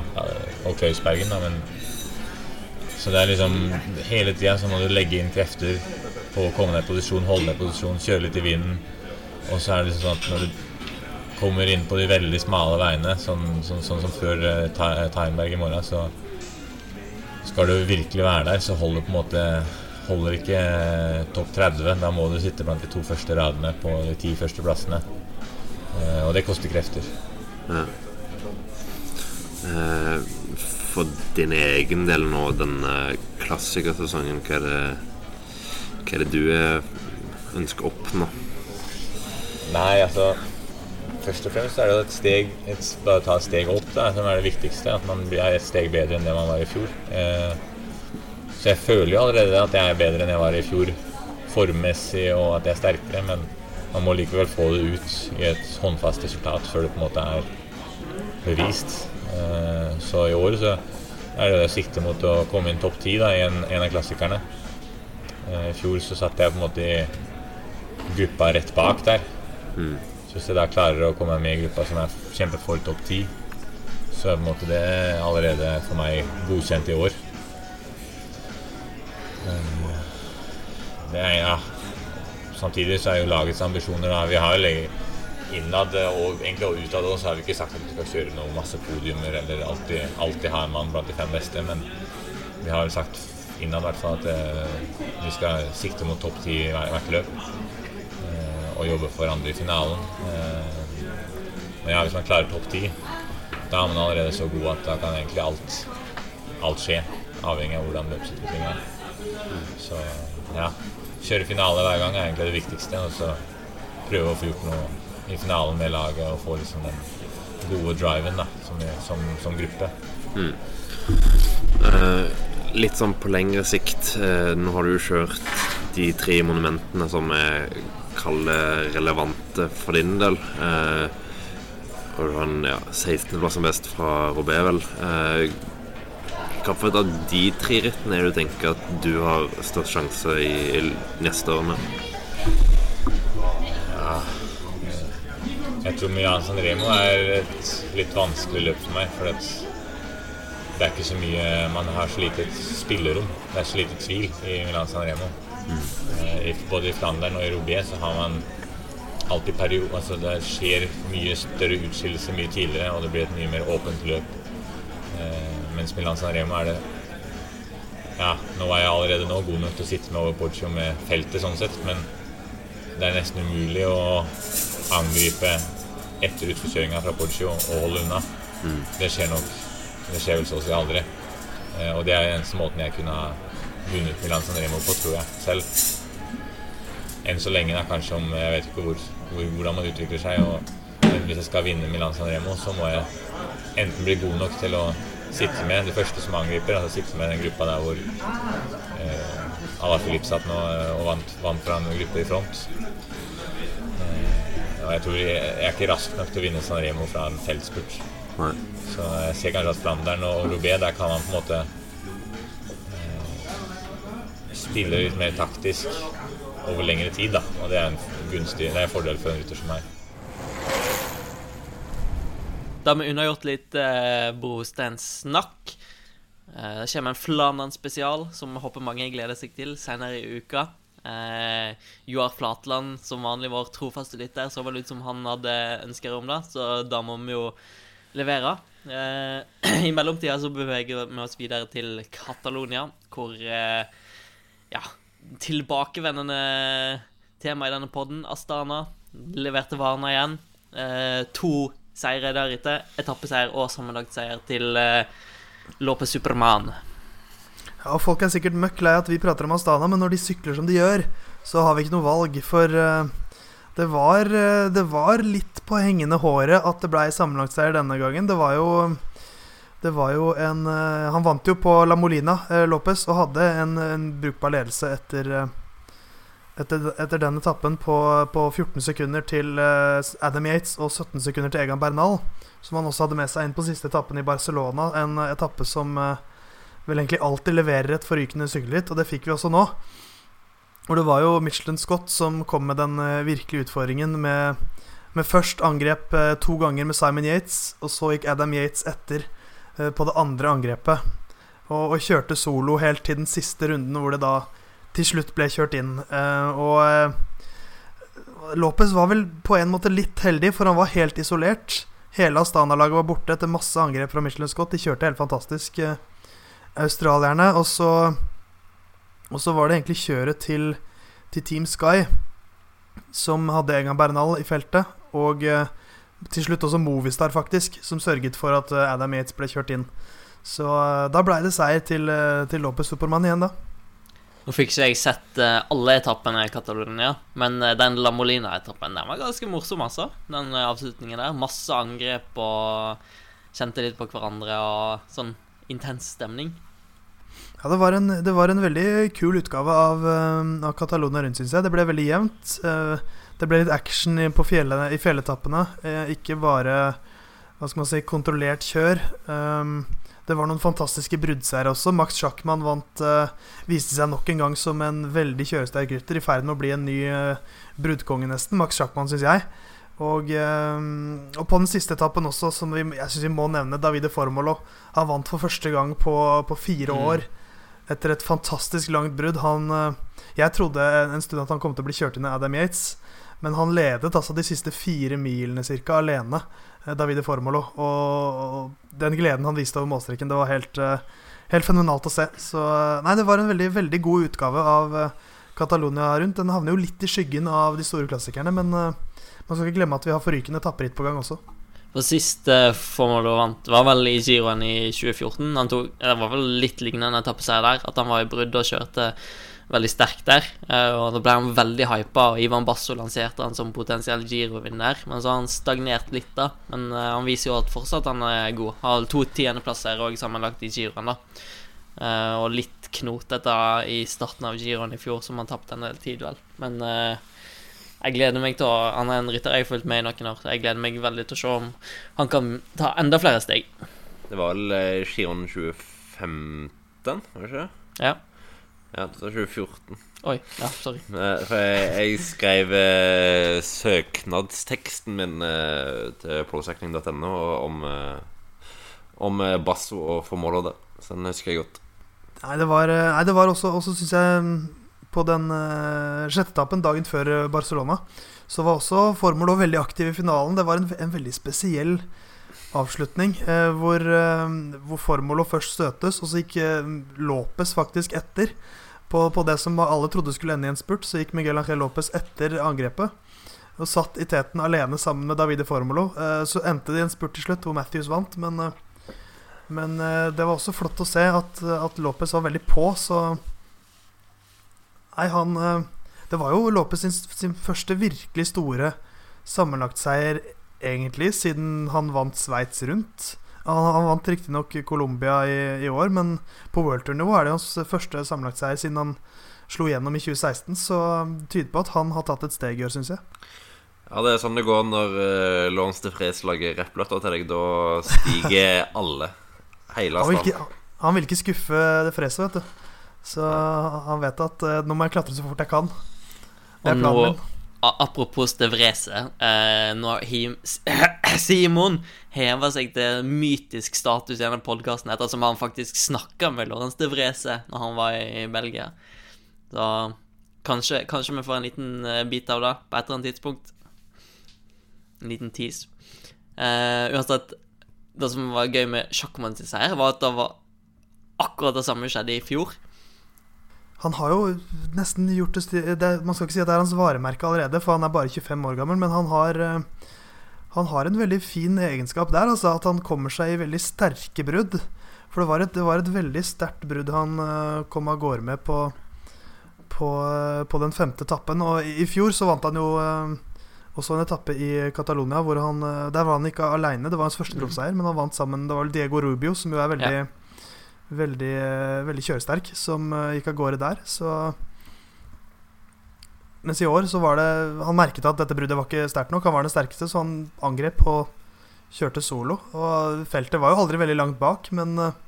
og Klausbergen, da, men Så det er liksom Hele tida så må du legge inn krefter på å komme ned i posisjon, holde ned i posisjon, kjøre litt i vinden. Og så er det liksom sånn at når du kommer inn på de veldig smale veiene, sånn, sånn, sånn som før uh, Ta- Teinberg i morgen, så skal du virkelig være der, så holder på en måte Holder ikke eh, topp 30. Da må du sitte blant de to første radene på de ti første plassene. Uh, og det koster krefter. Eh, for din egen del nå, den eh, klassikersesongen, hva er det Hva er det du eh, ønsker å oppnå? Nei, altså Først og fremst er det et steg et, Bare ta et steg opp, da, som er det viktigste. At man blir et steg bedre enn det man var i fjor. Eh, så jeg føler jo allerede at jeg er bedre enn jeg var i fjor formmessig, og at jeg er sterkere, men man må likevel få det ut i et håndfast resultat før det på en måte er bevist. Eh, så i år så er det det sikte mot å komme inn topp ti i en, en av klassikerne. Eh, I fjor så satt jeg på en måte i gruppa rett bak der. Så hvis jeg da klarer å komme med i gruppa som er kjemper for topp ti, så er på en måte det allerede for meg godkjent i år. Det er, ja. Samtidig så er jo lagets ambisjoner da, Vi har jo innad og egentlig og utad også, så har vi ikke sagt at vi skal kjøre noe masse podiumer eller alltid, alltid ha en mann blant de fem beste, men vi har vel sagt innad i hvert fall at eh, vi skal sikte mot topp ti hvert løp og jobbe for andre i finalen. Eh, men ja, hvis man klarer topp ti, da er man allerede så god at da kan egentlig alt, alt skje, avhengig av hvordan løpsutviklingen er. Så ja, kjøre finale hver gang er egentlig det viktigste, og så prøve å få gjort noe i finalen med laget og få liksom den gode driven da, som, som, som gruppe. Eh, litt sånn på lengre sikt. Eh, nå har du jo kjørt de tre monumentene som er kalle relevante for din del. Eh, og du har en ja, 16.-plass som best fra Robé, vel. Eh, Hvilket av de tre rittene er det du tenker at du har størst sjanse i, i neste årene? Jeg tror Milan San Remo er et litt vanskelig løp for meg. For det er ikke så mye Man har så lite spillerom. Det er så lite tvil i Milan San Remo. Eh, Både i Flandern og i Robé så har man alltid periode Altså det skjer mye større utskillelse mye tidligere, og det blir et mye mer åpent løp. Eh, mens Milan San Remo er det Ja, nå er jeg allerede nå god nok til å sitte med over Porcio med feltet, sånn sett, men det er nesten umulig å angripe etter utforkjøringa fra Porcio og holde unna. Det skjer nok Det skjer vel så å si aldri. Eh, og det er eneste måten jeg kunne ha vunnet Milan San Remo på, tror jeg selv. Enn så lenge, da, kanskje om Jeg vet ikke hvor, hvor, hvordan man utvikler seg. Og, hvis jeg skal vinne Milan San Remo, så må jeg enten bli god nok til å sitte med det første som angriper, altså sitte med den gruppa der hvor eh, Ala Filip satt nå eh, og vant, vant fra en gruppe i front. Eh, og jeg tror jeg, jeg er ikke rask nok til å vinne San Remo fra en feltspurt. Så jeg ser kanskje at Flandern og Roubaix, der kan man på en måte spille litt mer taktisk over lengre tid, da. Og det er en gunstig, det er en fordel for en rytter som meg. Da har vi unnagjort litt eh, brostein-snakk. Eh, det kommer en Flandern-spesial som jeg håper mange gleder seg til senere i uka. Eh, Joar Flatland, som vanlig vår trofaste lytter, så vel ut som han hadde ønsker om det, så da må vi jo levere. Eh, I mellomtida så beveger vi oss videre til Catalonia, hvor eh, ja, tilbakevendende tema i denne podden, Astana, leverte varene igjen. Eh, to seire ute. Etappeseier og sammenlagtseier til eh, Lope Superman. Ja, Folk er sikkert møkk lei at vi prater om Astana, men når de sykler som de gjør, så har vi ikke noe valg. For eh, det, var, eh, det var litt på hengende håret at det blei sammenlagtseier denne gangen. Det var jo det var jo en eh, Han vant jo på La Molina, eh, Lopez, og hadde en, en brukbar ledelse etter eh, etter, etter den etappen på, på 14 sekunder til eh, Adam Yates og 17 sekunder til Egan Bernal, som han også hadde med seg inn på siste etappen i Barcelona. En etappe som vel egentlig alltid leverer et forrykende sykkelritt, og det fikk vi også nå. Hvor det var jo Michelin Scott som kom med den virkelige utfordringen med, med først angrep to ganger med Simon Yates, og så gikk Adam Yates etter på det andre angrepet. Og, og kjørte solo helt til den siste runden, hvor det da til slutt ble kjørt inn. Eh, og eh, Lopez var vel på en måte litt heldig, for han var helt isolert. Hele Astana-laget var borte etter masse angrep fra Michelin Scott. De kjørte helt fantastisk, eh, australierne. Og så, og så var det egentlig kjøret til, til Team Sky, som hadde Egan Bernal i feltet. Og eh, til slutt også Movistar, faktisk, som sørget for at eh, Adam Yates ble kjørt inn. Så eh, da blei det seier til, eh, til Lopez Supermann igjen, da. Nå fikk ikke jeg sett alle etappene i Catalonia, men den La Molina-etappen den var ganske morsom, altså. Den avslutningen der. Masse angrep og kjente litt på hverandre og sånn intens stemning. Ja, det var en, det var en veldig kul utgave av, av Catalonia rundt, syns jeg. Det ble veldig jevnt. Eh, det ble litt action i, på fjellene, i fjelletappene. Eh, ikke bare hva skal man si, kontrollert kjør. Um, det var noen fantastiske bruddseiere også. Max Schachmann vant, uh, viste seg nok en gang som en veldig kjøresterk rytter, i ferd med å bli en ny uh, bruddkonge, nesten. Max Schachmann, syns jeg. Og, um, og på den siste etappen også, som vi, jeg synes vi må nevne, Davide Formolo. Han vant for første gang på, på fire Mm. år etter et fantastisk langt brudd. Han, uh, jeg trodde en stund at han kom til å bli kjørt inn av Adam Yates, men han ledet altså de siste fire milene cirka alene, eh, Davide Formolo. Og, den gleden han viste over målstreken, det var helt, eh, helt fenomenalt å se. Så eh, nei, det var en veldig, veldig god utgave av Catalonia rundt. Den havner jo litt i skyggen av de store klassikerne, men man skal ikke glemme at vi har forrykende tapperitt på gang også. For siste Formolo vant var vel i Giroen i 2014. Han tok, det var vel litt lignende etappeseier der. At han var i brudd og kjørte veldig sterk der. Eh, Og da ble han veldig hypa, og Ivan Basso lanserte han som potensiell Giro-vinner. Men så har han stagnert litt, da. Men eh, han viser jo at fortsatt han er god. Har to tiendeplasser òg sammenlagt i Giroen, da. Eh, Og litt knotete i starten av Giroen i fjor, som han tapte en del tid, vel. Men jeg gleder meg til å Han er en rytter jeg har fulgt med i noen år. så Jeg gleder meg veldig til å se om han kan ta enda flere steg. Det var vel giroen 2015, var det ikke? Ja. Ja, det var 2014. Oi. Ja, sorry. Eh, For jeg, jeg skrev eh, søknadsteksten min eh, til prosecting.no om, eh, om eh, Basso og formåla der. Så den husker jeg godt. Nei, det var, eh, nei, det var også, også syns jeg, mm, på den eh, sjette etappen dagen før eh, Barcelona, så var også Formolo veldig aktiv i finalen. Det var en, en veldig spesiell avslutning, eh, hvor, eh, hvor Formolo først støtes, og så gikk eh, Lopez faktisk etter. På, på det som alle trodde skulle ende i en spurt, så gikk Miguel Ángel Lopez etter angrepet. Og satt i teten alene sammen med Davide Formolo. Så endte det i en spurt til slutt, hvor Matthews vant, men men det var også flott å se at, at Lopez var veldig på, så Nei, han Det var jo Lopez sin, sin første virkelig store sammenlagtseier, egentlig, siden han vant Sveits rundt. Han, han vant riktignok Colombia i, i år, men på worldtour-nivå er det hans første sammenlagtseier siden han slo gjennom i 2016, så det tyder på at han har tatt et steg i år, syns jeg. Ja, det er sånn det går når uh, Lawrence de Fres lager rapplåter til deg. Da stiger alle. Hele Han vil ikke, han vil ikke skuffe det freset, vet du. Så han vet at uh, nå må jeg klatre så fort jeg kan. Det er planen min. Apropos De Vrese eh, Nå har Him, Simon hever seg til mytisk status i denne podkasten ettersom han faktisk snakka med Lorentz De Vrese når han var i Belgia. Så kanskje, kanskje vi får en liten eh, bit av det på et eller annet tidspunkt. En liten tease. Eh, uansett, det som var gøy med Sjakkmann sin seier, var at det var akkurat det samme skjedde i fjor. Han har jo nesten gjort det, det Man skal ikke si at det er hans varemerke allerede, for han er bare 25 år gammel, men han har eh, Han har en veldig fin egenskap der, altså at han kommer seg i veldig sterke brudd. For det var et, det var et veldig sterkt brudd han eh, kom av gårde med på, på, eh, på den femte etappen. Og i, i fjor så vant han jo også en etappe i Catalonia hvor han Der var han ikke aleine, det var hans første proffseier, men han vant sammen Det var vel Diego Rubio, som jo er veldig Veldig, eh, veldig kjøresterk, som eh, gikk av gårde der. Så Mens i år så var det Han merket at dette bruddet var ikke sterkt nok. Han var den sterkeste, så han angrep og kjørte solo. Og feltet var jo aldri veldig langt bak, men eh,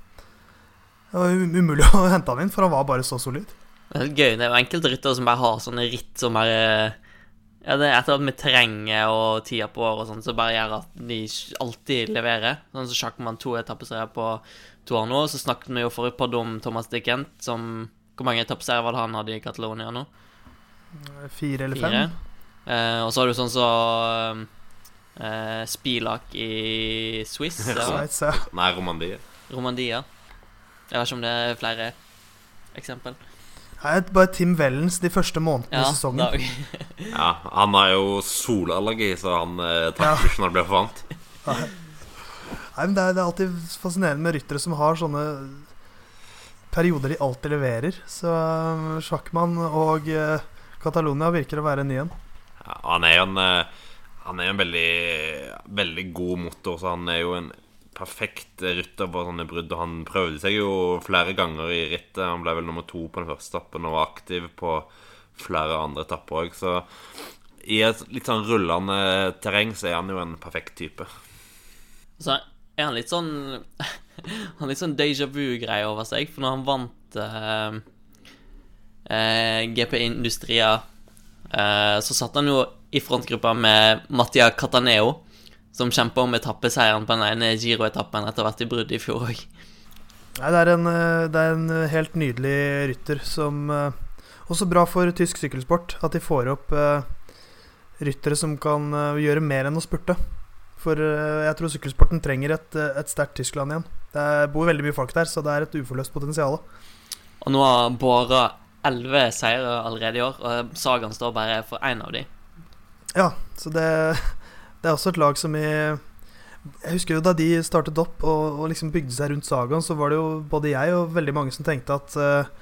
det var um- umulig å hente han inn, for han var bare så solid. Det er gøy. Det er jo enkelte ryttere som bare har sånne ritt som bare Ja, det er Etter at vi trenger og tida på året og sånn bare gjør at de alltid leverer. Sånn som Sjakkmann to etappeserier på to år nå. Så snakket vi jo forrige podd om Thomas Dickent, som Hvor mange etappeserier var det han hadde i Catalonia nå? Fire eller Fire. fem? Eh, og så har du sånn som eh, Spilak i Swiss. Sveits, ja. Nei, Romandie. Romandia. Jeg vet ikke om det er flere eksempel. Nei, bare Tim Wellens de første månedene Ja, i sesongen. da, Ja, han har jo solallergi, så han eh, Ja. takler ikke når det blir for varmt. Nei, men det er, det er alltid fascinerende med ryttere som har sånne perioder de alltid leverer. Så um, Sjakkmann og uh, Catalonia virker å være en ny en. Ja, han er jo en eh, Han er en veldig Veldig god motor, så han er jo en perfekt rytter på sånne brudd. Og han prøvde seg jo flere ganger i rittet. Han ble vel nummer to på den første etappen og var aktiv på flere andre etapper òg, så i et litt sånn rullende terreng så er han jo en perfekt type. Så er han litt sånn Han litt sånn déjà vu-greie over seg, for når han vant eh, eh, GP Industria, eh, så satt han jo i frontgruppa med Mattia Cataneo, som kjempa om etappeseieren på den ene Giro-etappen etter hvert i brudd i fjor òg. Nei, det er en, uh, det er en uh, helt nydelig rytter som uh, Også bra for tysk sykkelsport at de får opp ryttere som kan gjøre mer enn å spurte. For uh, jeg tror sykkelsporten trenger et, uh, et sterkt Tyskland igjen. Det bor veldig mye folk der, så det er et uforløst potensial. Og nå har Båra elleve seire allerede i år, og Sagan står bare for én av de. Ja, så det, det er også et lag som i Jeg husker jo da de startet opp og, og liksom bygde seg rundt Sagan, så var det jo både jeg og veldig mange som tenkte at eh,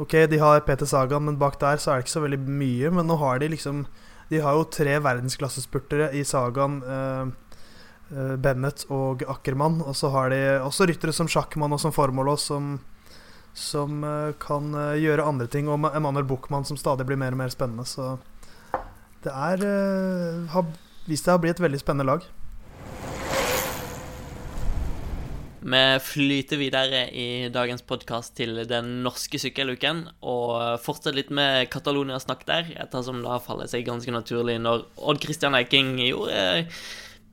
Ok, de har Peter Sagan, men bak der så er det ikke så veldig mye. Men nå har de liksom De har jo tre verdensklassespurtere i Sagan. eh, eh, Bennett og Ackermann. Og så har de også ryttere som Sjakkmann og som Formålås, som, som eh, kan eh, gjøre andre ting. Og Emanuel Buchmann, som stadig blir mer og mer spennende. Så det er eh, har vist seg å bli et veldig spennende lag. Vi flyter videre i dagens podkast til den norske sykkeluken, og fortsetter litt med Catalonia-snakk der, ettersom det faller seg ganske naturlig når Odd Christian Eiking gjorde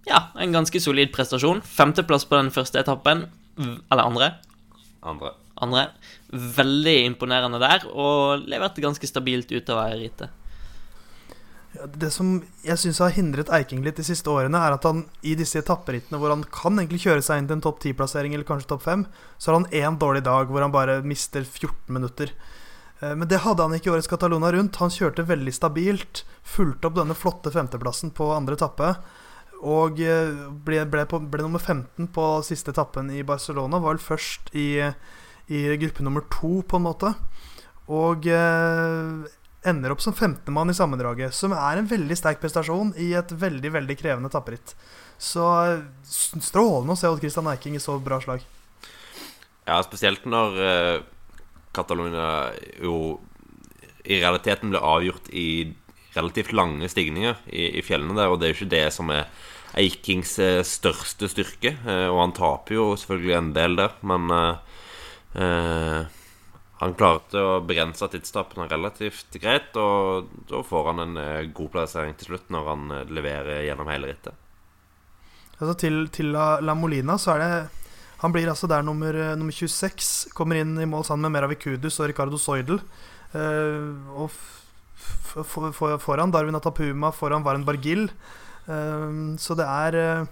ja, en ganske solid prestasjon. Femteplass på den første etappen, eller andre. Andre. Andre. Veldig imponerende der, og leverte ganske stabilt utover i rittet. Ja, Det som jeg syns har hindret Eiking litt de siste årene, er at han i disse etapperittene hvor han kan egentlig kjøre seg inn til en topp 10-plassering eller kanskje topp 5, så har han én dårlig dag hvor han bare mister 14 minutter. Eh, Men det hadde han ikke i årets Catalona rundt. Han kjørte veldig stabilt, fulgte opp denne flotte femteplassen på andre etappe. Og eh, ble, ble, på, ble nummer 15 på siste etappen i Barcelona. Var vel først i, i gruppe nummer to, på en måte. Og eh, ender opp som 15.-mann i sammendraget, som er en veldig sterk prestasjon i et veldig veldig krevende tapperitt. Så eh, strålende å se Odd Christian Eiking i så bra slag. Ja, spesielt når eh, Catalonia jo i realiteten ble avgjort i relativt lange stigninger i, i fjellene der, og det er jo ikke det som er Eikings eh, største styrke. eh, og han taper jo selvfølgelig en del der, men eh, eh, han klarte å begrense tidstapene relativt greit, og da får han en god plassering til slutt når han leverer gjennom hele rittet. Altså til, til La, La Molina så er det Han blir altså der nummer, nummer 26. Kommer inn i mål sammen med Meravikudus og Ricardo Soidel. Eh, og f- f- f- foran Darwin Atapuma, foran Varen Bargil. Um, så det er eh,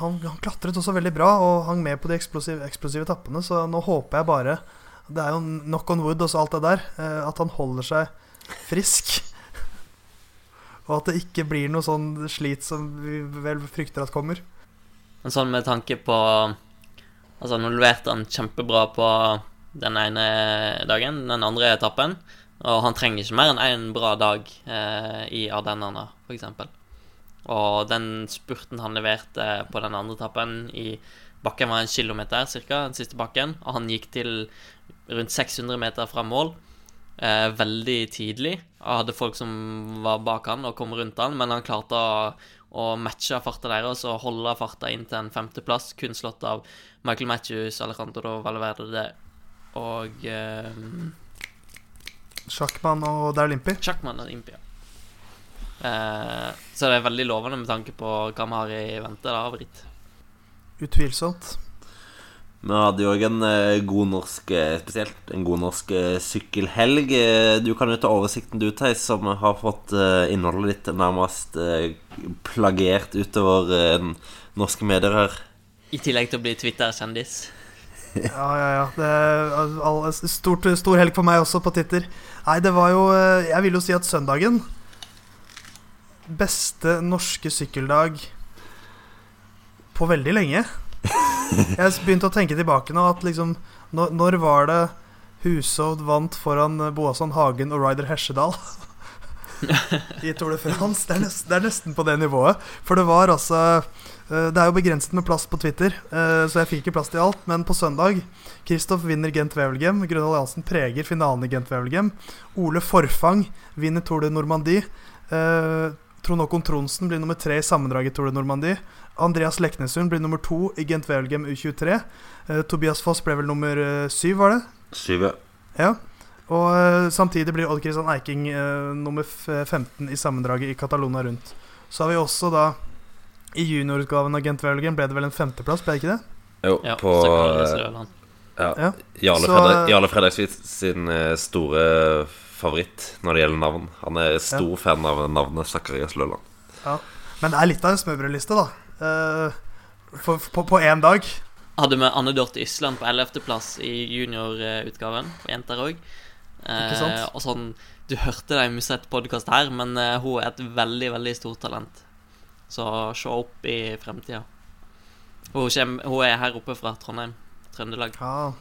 han, han klatret også veldig bra og hang med på de eksplosive, eksplosive etappene, så nå håper jeg bare Det er jo knock on wood og alt det der. eh, at han holder seg frisk. Og at det ikke blir noe sånn slit som vi vel frykter at kommer. Men sånn med tanke på Altså, nå leverte han kjempebra på den ene dagen, den andre etappen. Og han trenger ikke mer enn én bra dag eh, i Ardennene, f.eks. Og den spurten han leverte på den andre etappen i bakken var en kilometer ca., den siste bakken. Og han gikk til rundt 600 meter fra mål eh, veldig tidlig. Og hadde folk som var bak han og kom rundt han, men han klarte å, å matche farta deres og holde farta inn til en femteplass, kun slått av Michael Matthews, Alejandro Valverde og eh, Sjakkmann og Dalimpi. Sjakkmann og Impia. Eh, så det er veldig lovende med tanke på hva vi har i vente da, av ritt. Utvilsomt. Vi hadde jo òg en eh, god norsk eh, spesielt en god norsk eh, sykkelhelg. Du kan jo ta oversikten du, Theis, som har fått innholdet ditt nærmest Plagiert plagert utover norske medier her. I tillegg til å bli Twitter-kjendis. Ja, ja, ja. Det er all, stort, stor helg for meg også på Twitter. Nei, det var jo eh, Jeg vil jo si at søndagen Beste norske sykkeldag på veldig lenge. Jeg begynte å tenke tilbake nå at liksom Når, når var det Hushovd vant foran Boasson Hagen og Ryder Hesjedal? I Tour de France. Det er, nesten, det er nesten på det nivået. For det var altså eh, Det er jo begrenset med plass på Twitter, eh, så jeg fikk ikke plass til alt. Men på søndag Kristoff vinner Gent Wevelgem. Grønvold Jansen preger finalen i Gent Wevelgem. Ole Forfang vinner Tour de Normandie. Eh, Trond Håkon Tronsen blir nummer tre i sammendraget Tour de Normandie. Andreas Leknesund blir nummer to i Gent Wevelgem U23. Eh, Tobias Foss ble vel nummer syv, var det? Syve. Ja. Og eh, samtidig blir Odd Kristian Eiking uh, nummer f 15 i sammendraget i Catalona rundt. Så har vi også da I juniorutgaven av Gent Wevelgem ble det vel en femteplass, ble det ikke det? Jo, Ja, på eh, ja, Ja. Jarle, Fredrik, Jarle Fredriksvik sin eh, store favoritt når det gjelder navn. Han er stor fan av navnet Zakarias Løland. Ja. Men det er litt av en smørbrødliste, da. Eh, for, på, på én dag. Hadde vi Anne Dorthe Ysland på 11.-plass i juniorutgaven, på jenter òg. Ikke sant? og sånn Du hørte det i Musett podkast her, men eh, hun er et veldig, veldig stort talent. Så se opp i fremtida. Hun, hun er her oppe fra Trondheim, Trøndelag. Ja.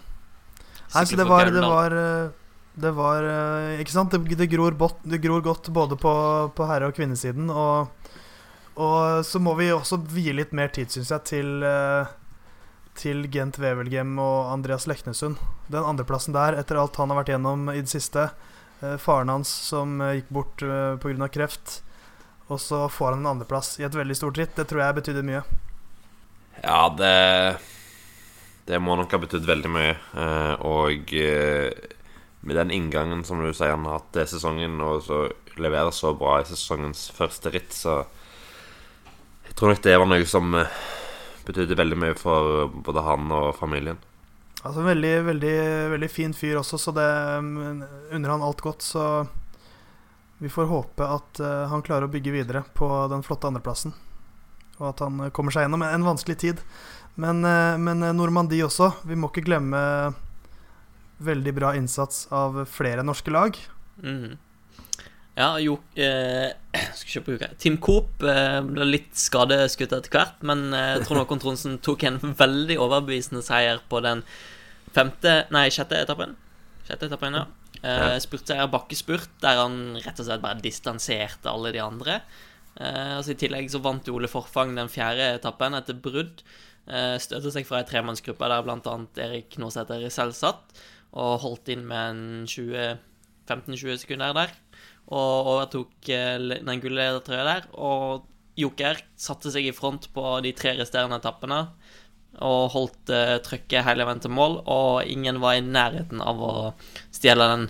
Nei, så det var, det var eh, Det var eh, Ikke sant? Det, det, gror, bot, det gror godt både på, på herre- og kvinnesiden. Og, og så må vi også vie litt mer tid, syns jeg, til eh, Til Gent Wevelgem og Andreas Leknesund. Den andreplassen der, etter alt han har vært gjennom i det siste. eh, faren hans som eh, gikk bort uh, pga. kreft. Og så får han en andreplass i et veldig stort ritt. Det tror jeg betydde mye. Ja, det Det må nok ha betydd veldig mye. eh, Og eh, med den inngangen som du sier han har hatt til sesongen, og så leverer så bra i sesongens første ritt, så Jeg tror nok det var noe som eh, betydde veldig mye for både han og familien. Altså en veldig, veldig, veldig fin fyr også, så det mm, unner han alt godt. Så vi får håpe at eh, han klarer å bygge videre på den flotte andreplassen. Og at han eh, kommer seg gjennom en vanskelig tid. Men, eh, men Normandie også. Vi må ikke glemme veldig bra innsats av flere norske lag. Mhm. Ja, jo eh, Skal ikke bruke Tim Coop eh, ble litt skadeskutt etter hvert, men eh, Trond Håkon Tronsen tok en veldig overbevisende seier på den femte Nei, sjette etappen. Sjette etappen, ja. Eh, Spurtseier bakkespurt, der han rett og slett bare distanserte alle de andre. Eh, altså I tillegg så vant Ole Forfang den fjerde etappen etter brudd. Eh, støtte seg fra ei tremannsgruppe der bl.a. Erik Nåsæter selv satt, og holdt inn med en 20 15-20 sekunder der. Og overtok eh, den gulledertrøya der. Og Joker satte seg i front på de tre resterende etappene. Og holdt uh, trøkket hele veien til mål, og ingen var i nærheten av å stjele den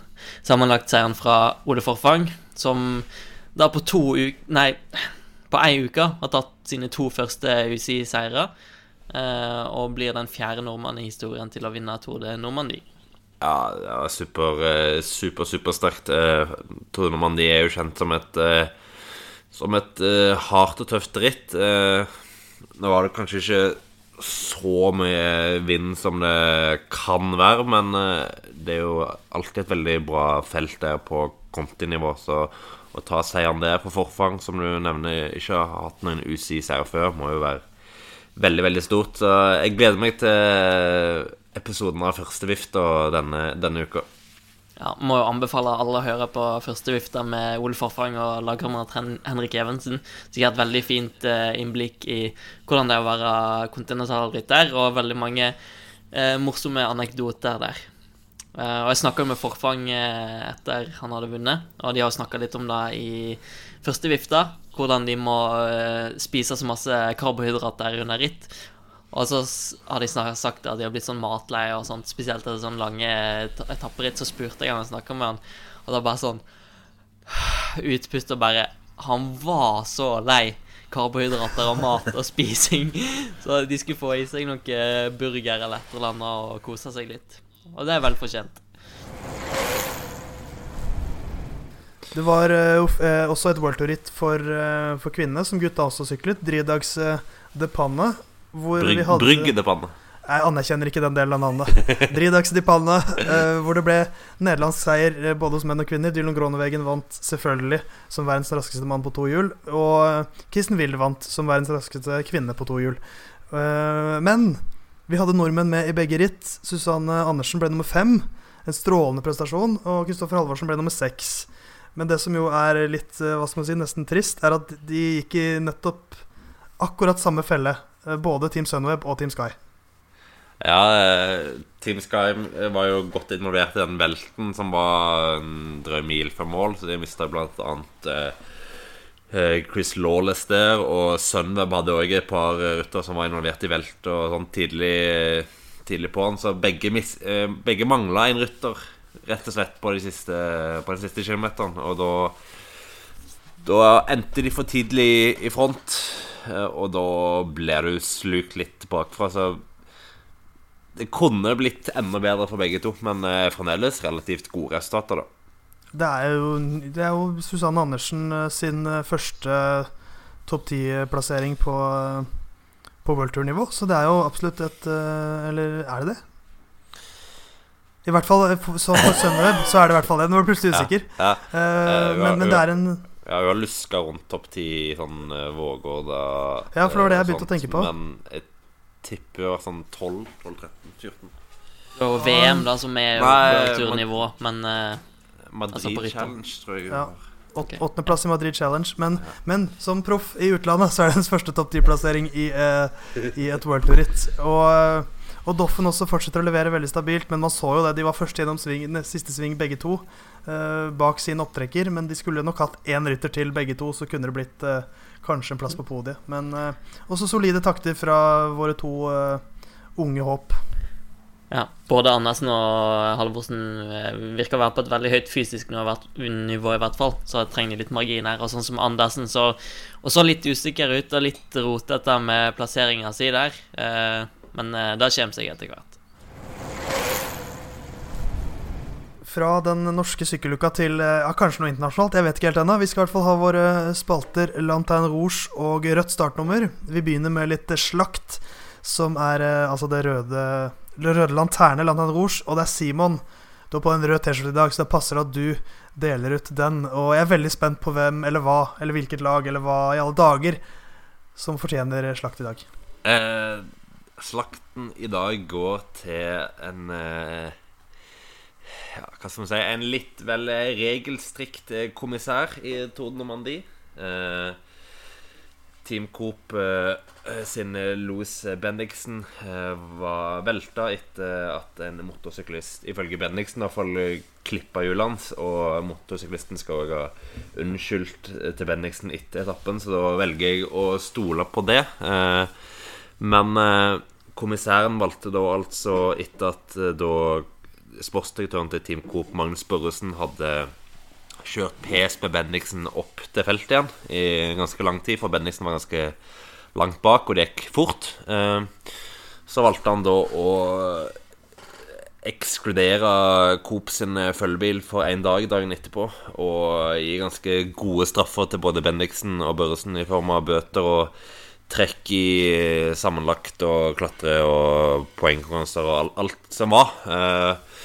sammenlagtseieren fra Ole Forfang, som da på to uker Nei, på ei uke har tatt sine to første UCI-seire. uh, og blir den fjerde nordmannen i historien til å vinne Tour de Normandie. Ja, det var super, eh, super, supersterkt. Eh, Tour de er jo kjent som et eh, Som et hardt og tøft ritt. Nå var det kanskje ikke så mye vind som det kan være, men det er jo alltid et veldig bra felt der på kontinivå, så å ta seieren der på forfang, som du nevner, ikke har hatt noen UCI-seier før, må jo være veldig, veldig stort. Så jeg gleder meg til episoden av Første Vift denne, denne uka. Ja, Må jo anbefale alle å høre på første vifta med Ole Forfang og lagkamerat Hen- Henrik Evensen. Sikkert veldig fint eh, innblikk i hvordan det er å være kontinentalrytter, og veldig mange eh, morsomme anekdoter der. Eh, og jeg snakka med Forfang eh, etter han hadde vunnet, og de har snakka litt om det i første vifta. Hvordan de må eh, spise så masse karbohydrater under ritt. Og så har de sagt at de har blitt sånn matleie og sånt, spesielt etter sånne lange et- etapperitt. Så spurte jeg han og snakka med han, Og da bare sånn Utpust og bare Han var så lei karbohydrater og mat og spising. Så de skulle få i seg noe burger eller et eller annet og kose seg litt. Og det er vel fortjent. Det var eh, eh, også et World Tour-ritt for, eh, for kvinnene, som gutta også syklet. Dridags eh, de Panne. Vi hadde Bryggedepanne. Jeg anerkjenner ikke den delen av navnet. Dridax de Panne, eh, hvor det ble nederlandsk seier eh, både hos menn og kvinner. Dylan Gronewegen vant selvfølgelig som verdens raskeste mann på to hjul. Og eh, Kristen Wilde vant som verdens raskeste kvinne på to hjul. Eh, men vi hadde nordmenn med i begge ritt. Susanne Andersen ble nummer fem. En strålende prestasjon. Og Kristoffer Halvorsen ble nummer seks. Men det som jo er litt hva skal man si, nesten trist, er at de gikk i nettopp akkurat samme felle. Eh, Både Team Sunweb og Team Sky. Ja, eh, Team Sky var jo godt involvert i den velten som var en drøy mil fra mål, så de mista blant annet eh, eh, Chris Lawless der, og Sunweb hadde òg et par rutter som var involvert i velt og sånn tidlig, tidlig på han, så begge, mis, eh, begge mangla en rytter, rett og slett, på, de siste, på den siste kilometeren, og da da endte de for tidlig i front, eh, og da ble du slukt litt bakfra. Så det kunne blitt enda bedre for begge to, men eh, fremdeles relativt gode resultater, da. Det er jo, det er jo Susanne Andersen eh, sin første topp ti-plassering på, på World Tour-nivå, så det er jo absolutt et Eller er det det? I hvert fall så for Sunweb så er det i hvert fall det. Nå var du plutselig usikker. Ja, ja, uh, men, men det er en ja vi har luska rundt topp ti i sånn uh, da Ja, for det var det jeg eh, begynte å tenke på. Men jeg tipper jo var sånn 12, 12 13, 14. Og VM, da, som er jo Nei, på turnivå, men uh, Madrid Altså. Challenge, tror jeg. Ja. var. åttendeplass i Madrid Challenge. Men, men som proff i utlandet så er det hennes første topp ti-plassering i, eh, i et World Tour-ritt. Og, eh, og Doffen også fortsetter å levere veldig stabilt, men man så jo det. De var først gjennom sving, siste sving begge to, eh, bak sin opptrekker. Men de skulle nok hatt én rytter til begge to, så kunne det blitt eh, kanskje en plass på podiet. Men eh, også solide takter fra våre to eh, unge håp. ja. Både Andersen og Halvorsen eh, virker å være på et veldig høyt fysisk nivå, i hvert fall, så trenger litt margin her. Og sånn som Andersen så også litt usikker ut og litt rotete med plasseringa si der. Eh, men eh, det kommer seg etter hvert. Fra den norske sykkeluka til eh, ja, kanskje noe internasjonalt. Jeg vet ikke helt ennå. Vi skal i hvert fall ha våre spalter Lanterne Rouge og rødt startnummer. Vi begynner med litt eh, slakt, som er eh, altså det røde det røde lanterne Lanterne Rouge. Og det er Simon. Du har på en rød T-skjorte i dag, så det passer at du deler ut den. Og jeg er veldig spent på hvem eller hva, eller hvilket lag, eller hva i alle dager som fortjener slakt i dag. Eh, slakten i dag går til en eh, ja, Hva skal man si En litt vel regelstrikt eh, kommissær i Tour de Normandie. Eh, Team Coop eh, sin Louis Bendiksen var velta etter at en motorsyklist, ifølge Bendiksen, i hvert fall klippa hjulet hans. Og motorsyklisten skal også ha unnskyldt til Bendiksen etter etappen, så da velger jeg å stole på det. Eh, men eh, kommissæren valgte da altså, etter at eh, da sportsdirektøren til Team Coop, Magnus Børresen, hadde kjørt PSB Bendiksen opp til feltet igjen i ganske lang tid, for Bendiksen var ganske langt bak, og det gikk fort. Eh, Så valgte han da å ekskludere Coop sin eh, følgebil for én dag dagen etterpå, og gi ganske gode straffer til både Bendiksen og Børresen i form av bøter og trekk i sammenlagt og klatre og poengkonkurranser og alt, som var. Eh,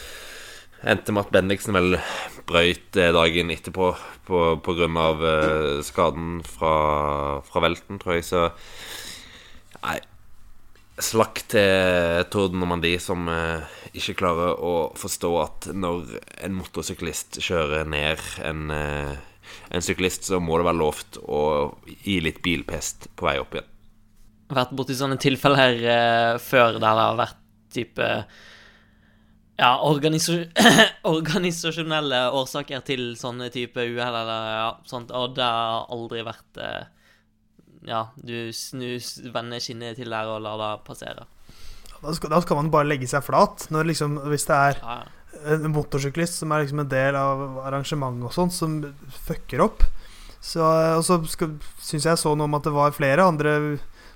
endte med at Bendiksen vel brøyt eh, dagen etterpå på, på grunn av eh, skaden fra, fra velten, tror jeg. Så nei, Slakk til Tour de Normandie som eh, ikke klarer å forstå at når en motorsyklist kjører ned en, eh, en syklist, så må det være lovt å gi litt bilpest på vei opp igjen. Vært borti sånne tilfeller eh, før der det har vært type ja, organisa organisasjonelle årsaker til sånne type uhell eller ja, sånt, og det har aldri vært eh, Ja, du snus, vender kinnet til der og lar det passere. Da skal, da skal man bare legge seg flat. Liksom, hvis det er Ja, ja. en motorsyklist som er liksom en del av arrangementet og sånn, som fucker opp. Så, og så syns jeg så noe om at det var flere andre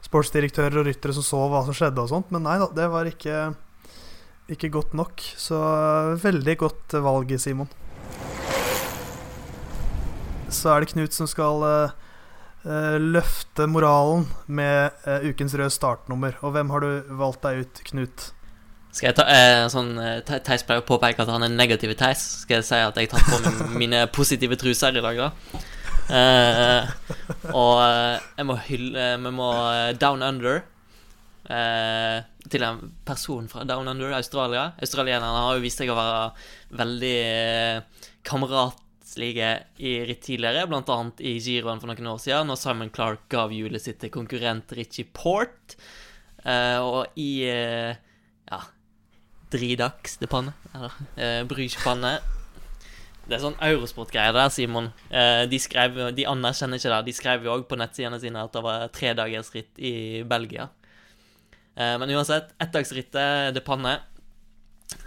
sportsdirektører og ryttere som så hva som skjedde og sånt, men nei da, det var ikke, ikke godt nok. Så veldig godt valg, Simon. Så er det Knut som skal uh, løfte moralen med uh, ukens røde startnummer. Og hvem har du valgt deg ut, Knut? Skal jeg ta eh, sånn Theis pleier å påpeke at han er negativ Theis. Skal jeg si at jeg tar på mine positive truser i dag, da? Eh, og jeg må hylle Vi må Down Under. Eh, til en person fra Down Under, Australia. Australienerne har jo vist seg å være veldig eh, kameratslige i ritt tidligere, annet i giroen for noen år siden, når Simon Clark gav hjulet sitt til konkurrent Richie Port. Eh, og i ja, Dridax det panne. Eller eh, brysjpanne. Det er sånn Eurosport-greier der, Simon. Eh, de, skrev, de anerkjenner ikke det. De skrev jo òg på nettsidene sine at det var tredagersritt i Belgia. Eh, men uansett, ettdagsrittet det panne.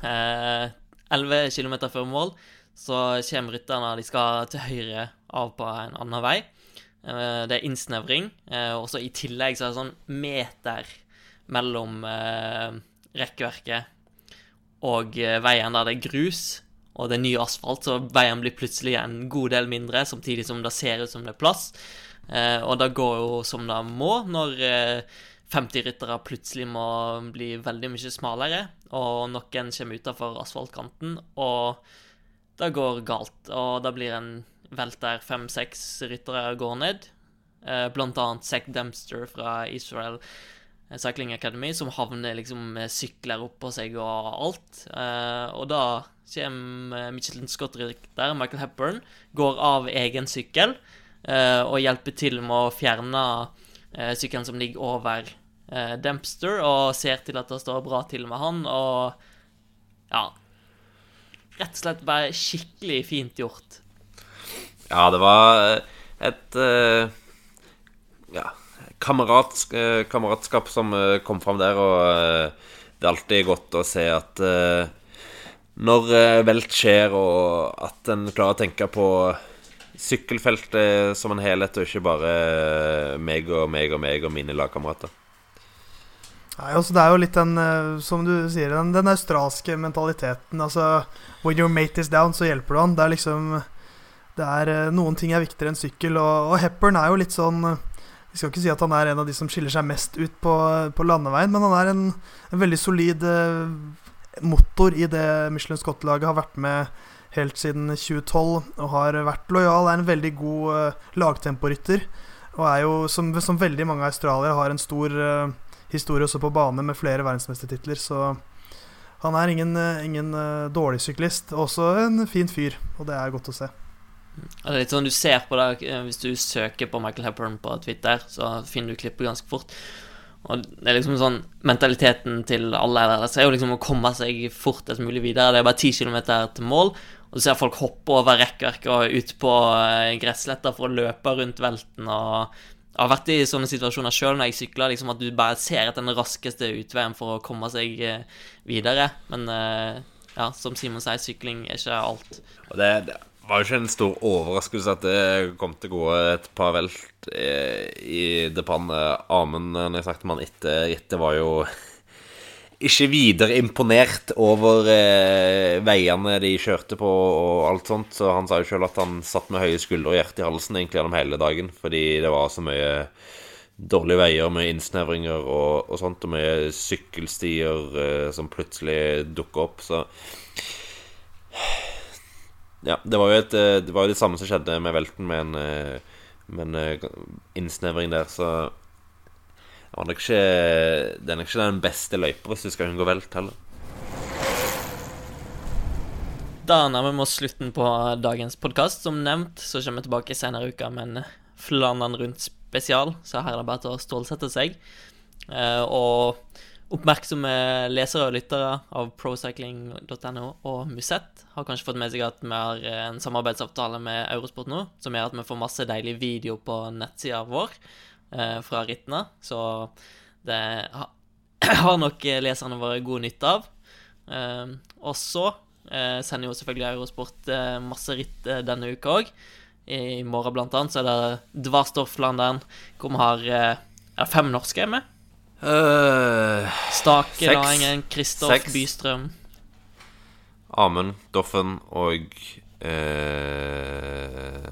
Eh, 11 km før mål så kommer rytterne De skal til høyre av på en annen vei. Eh, det er innsnevring. Eh, og så i tillegg så er det sånn meter mellom eh, rekkverket og eh, veien der det er grus og det er ny asfalt, så veien blir plutselig en god del mindre, samtidig som det ser ut som det er plass. Eh, og det går jo som det må når eh, 50 ryttere plutselig må bli veldig mye smalere, og noen kommer utafor asfaltkanten, og det går galt. Og det blir en velt der fem-seks ryttere går ned, eh, blant annet Zack Dempster fra Israel Cycling Academy, som havner liksom med sykler oppå seg og alt. Eh, og da kommer Michelin Scott-rytter, Michael Hepburn, går av egen sykkel eh, og hjelper til med å fjerne eh, sykkelen som ligger over Dempster, og ser til at det står bra til med han, og ja Rett og slett bare skikkelig fint gjort. Ja, det var et Ja kameratsk, eh, kameratskap som eh, kom fram der, og eh, det er alltid godt å se at når velt skjer, og at en klarer å tenke på sykkelfeltet som en helhet, og ikke bare meg og meg og meg og mine lagkamerater. Nei, altså Det er jo litt den, som du sier, den, den australske mentaliteten. Altså When your mate is down, så hjelper du han. Det er liksom Det er Noen ting er viktigere enn sykkel, og, og Hepburn er jo litt sånn vi skal ikke si at han er en av de som skiller seg mest ut på, på landeveien, men han er en, en veldig solid eh, motor i det Michelin Scott-laget. Har vært med helt siden 2012 og har vært lojal. Er en veldig god eh, lagtemporytter. Og er jo, som, som, veldig mange australiere, har en stor eh, historie også på bane med flere verdensmestertitler. Så han er ingen, uh, ingen dårlig syklist. Også en fin fyr, og det er godt å se. Det er litt sånn du ser på det eh, Hvis du søker på Michael Hepburn på Twitter, så finner du klippet ganske fort. Og det er liksom sånn Mentaliteten til alle der er jo liksom å komme seg fortest mulig videre. Det er bare 10 km til mål, og du ser folk hoppe over rekkverket og ut på gressletter gressletta for å løpe rundt velten. og jeg har vært i sånne situasjoner sjøl når jeg sykler, liksom at du bare ser etter den raskeste utveien for å komme seg eh, videre. Men ja, som Simon sier, sykling er ikke alt. Og det, det var jo ikke en stor overraskelse at det kom til å gå et par velt eh, i depan. Amund når jeg snakket med han etter rittet, var jo ikke videre imponert over eh, veiene de kjørte på og alt sånt. Så han sa jo sjøl at han satt med høye skuldre og hjerte i halsen egentlig gjennom hele dagen. Fordi det var så mye dårlige veier med innsnevringer og, og sånt, og mye sykkelstier eh, som plutselig dukker opp. Så ja, det var jo et, eh, det var jo det samme som skjedde med velten, med en, eh, med en eh, innsnevring der, så det, var nok ikke, det er nok ikke den beste løypa hvis du skal unngå velt heller. Da nærmer vi oss slutten på dagens podkast. Som nevnt så kommer vi tilbake senere i uka med en Flandern rundt spesial, så her er det bare til å stålsette seg. Og Oppmerksomme lesere og lyttere av procycling.no og Musett har kanskje fått med seg at vi har en samarbeidsavtale med Eurosport nå, som gjør at vi får masse deilig video på nettsida vår eh, fra rittene. Så det har nok leserne våre god nytte av. Eh, og så Eh, sender jo selvfølgelig Eurosport eh, masse ritt eh, denne uka òg. I morgen blant annet så er det Dvarstorf-Flandern, hvor vi har eh, fem norske med. Uh, Stake, Seks. Kristoff, Bystrøm. Amund, Doffen og eh,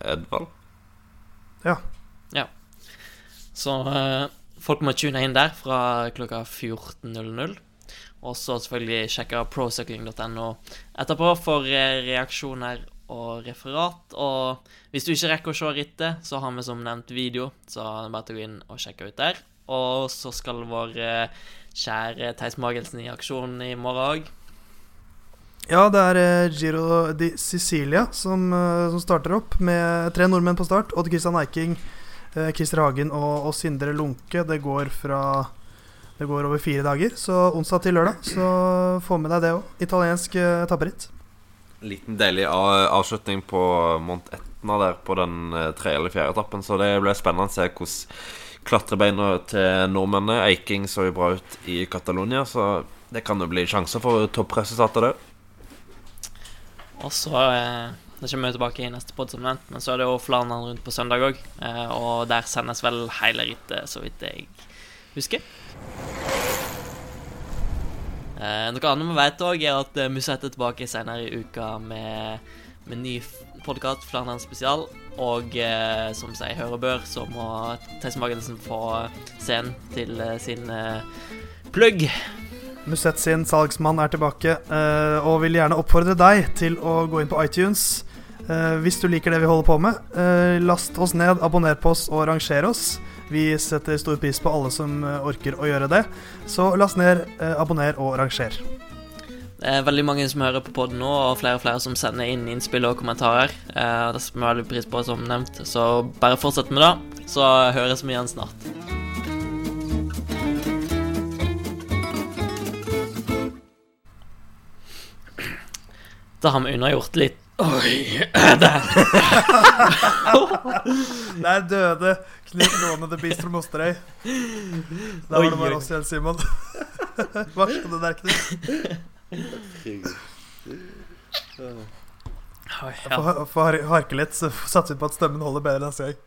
Edvald. Så eh, folk må tune inn der fra klokka 14.00. Og så selvfølgelig sjekke procycling.no etterpå for eh, reaksjoner og referat. Og hvis du ikke rekker å se rittet, så har vi som nevnt video, så bare gå inn og sjekke ut der. Og så skal vår eh, kjære Theis Magelsen i aksjon i morgen òg. Ja, det er eh, Giro di Sicilia som, eh, som starter opp, med tre nordmenn på start. Odd Christian Eiking, Christer Hagen og, og Sindre Lunke. Det går fra Det går over fire dager, så onsdag til lørdag. Så få med deg det òg. Italiensk etapperitt. Liten deilig avslutning på Mont Etna der på den tredje eller fjerde etappen. Så det ble spennende å se hvordan klatrebeina til nordmennene Eiking så jo bra ut i Catalonia, så det kan jo bli sjanser for toppresultater der. Og så eh, Det kommer vi tilbake i neste pod, som nevnt. Men så er det jo Flandern rundt på søndag òg. Eh, og der sendes vel hele rittet, så vidt jeg husker. Eh, noe annet vi vet òg, er at Musette Musett er tilbake senere i uka med, med ny podkast, Flandern spesial. Og eh, som sier hør og bør, så må Theis Magelsen få scenen til eh, sin eh, plugg. Musett sin salgsmann er tilbake eh, og vil gjerne oppfordre deg til å gå inn på iTunes. Eh, hvis du liker det vi holder på med, eh, last oss ned, abonner på oss og ranger oss. Vi setter stor pris på alle som eh, orker å gjøre det. Så last ned, abonner og ranger. Det er veldig mange som hører på podden nå, og flere og flere som sender inn innspill og kommentarer. Eh, det setter vi veldig pris på, som nevnt. Så bare fortsett med det, så høres vi igjen snart. Da har vi unnagjort litt Oi! Der. Der døde Knut Låne the Beast from Osterøy. Da var det bare oss igjen, Simon. Hva skjedde der, Knut? Får, får har- harke litt, så satser vi på at stemmen holder bedre neste gang.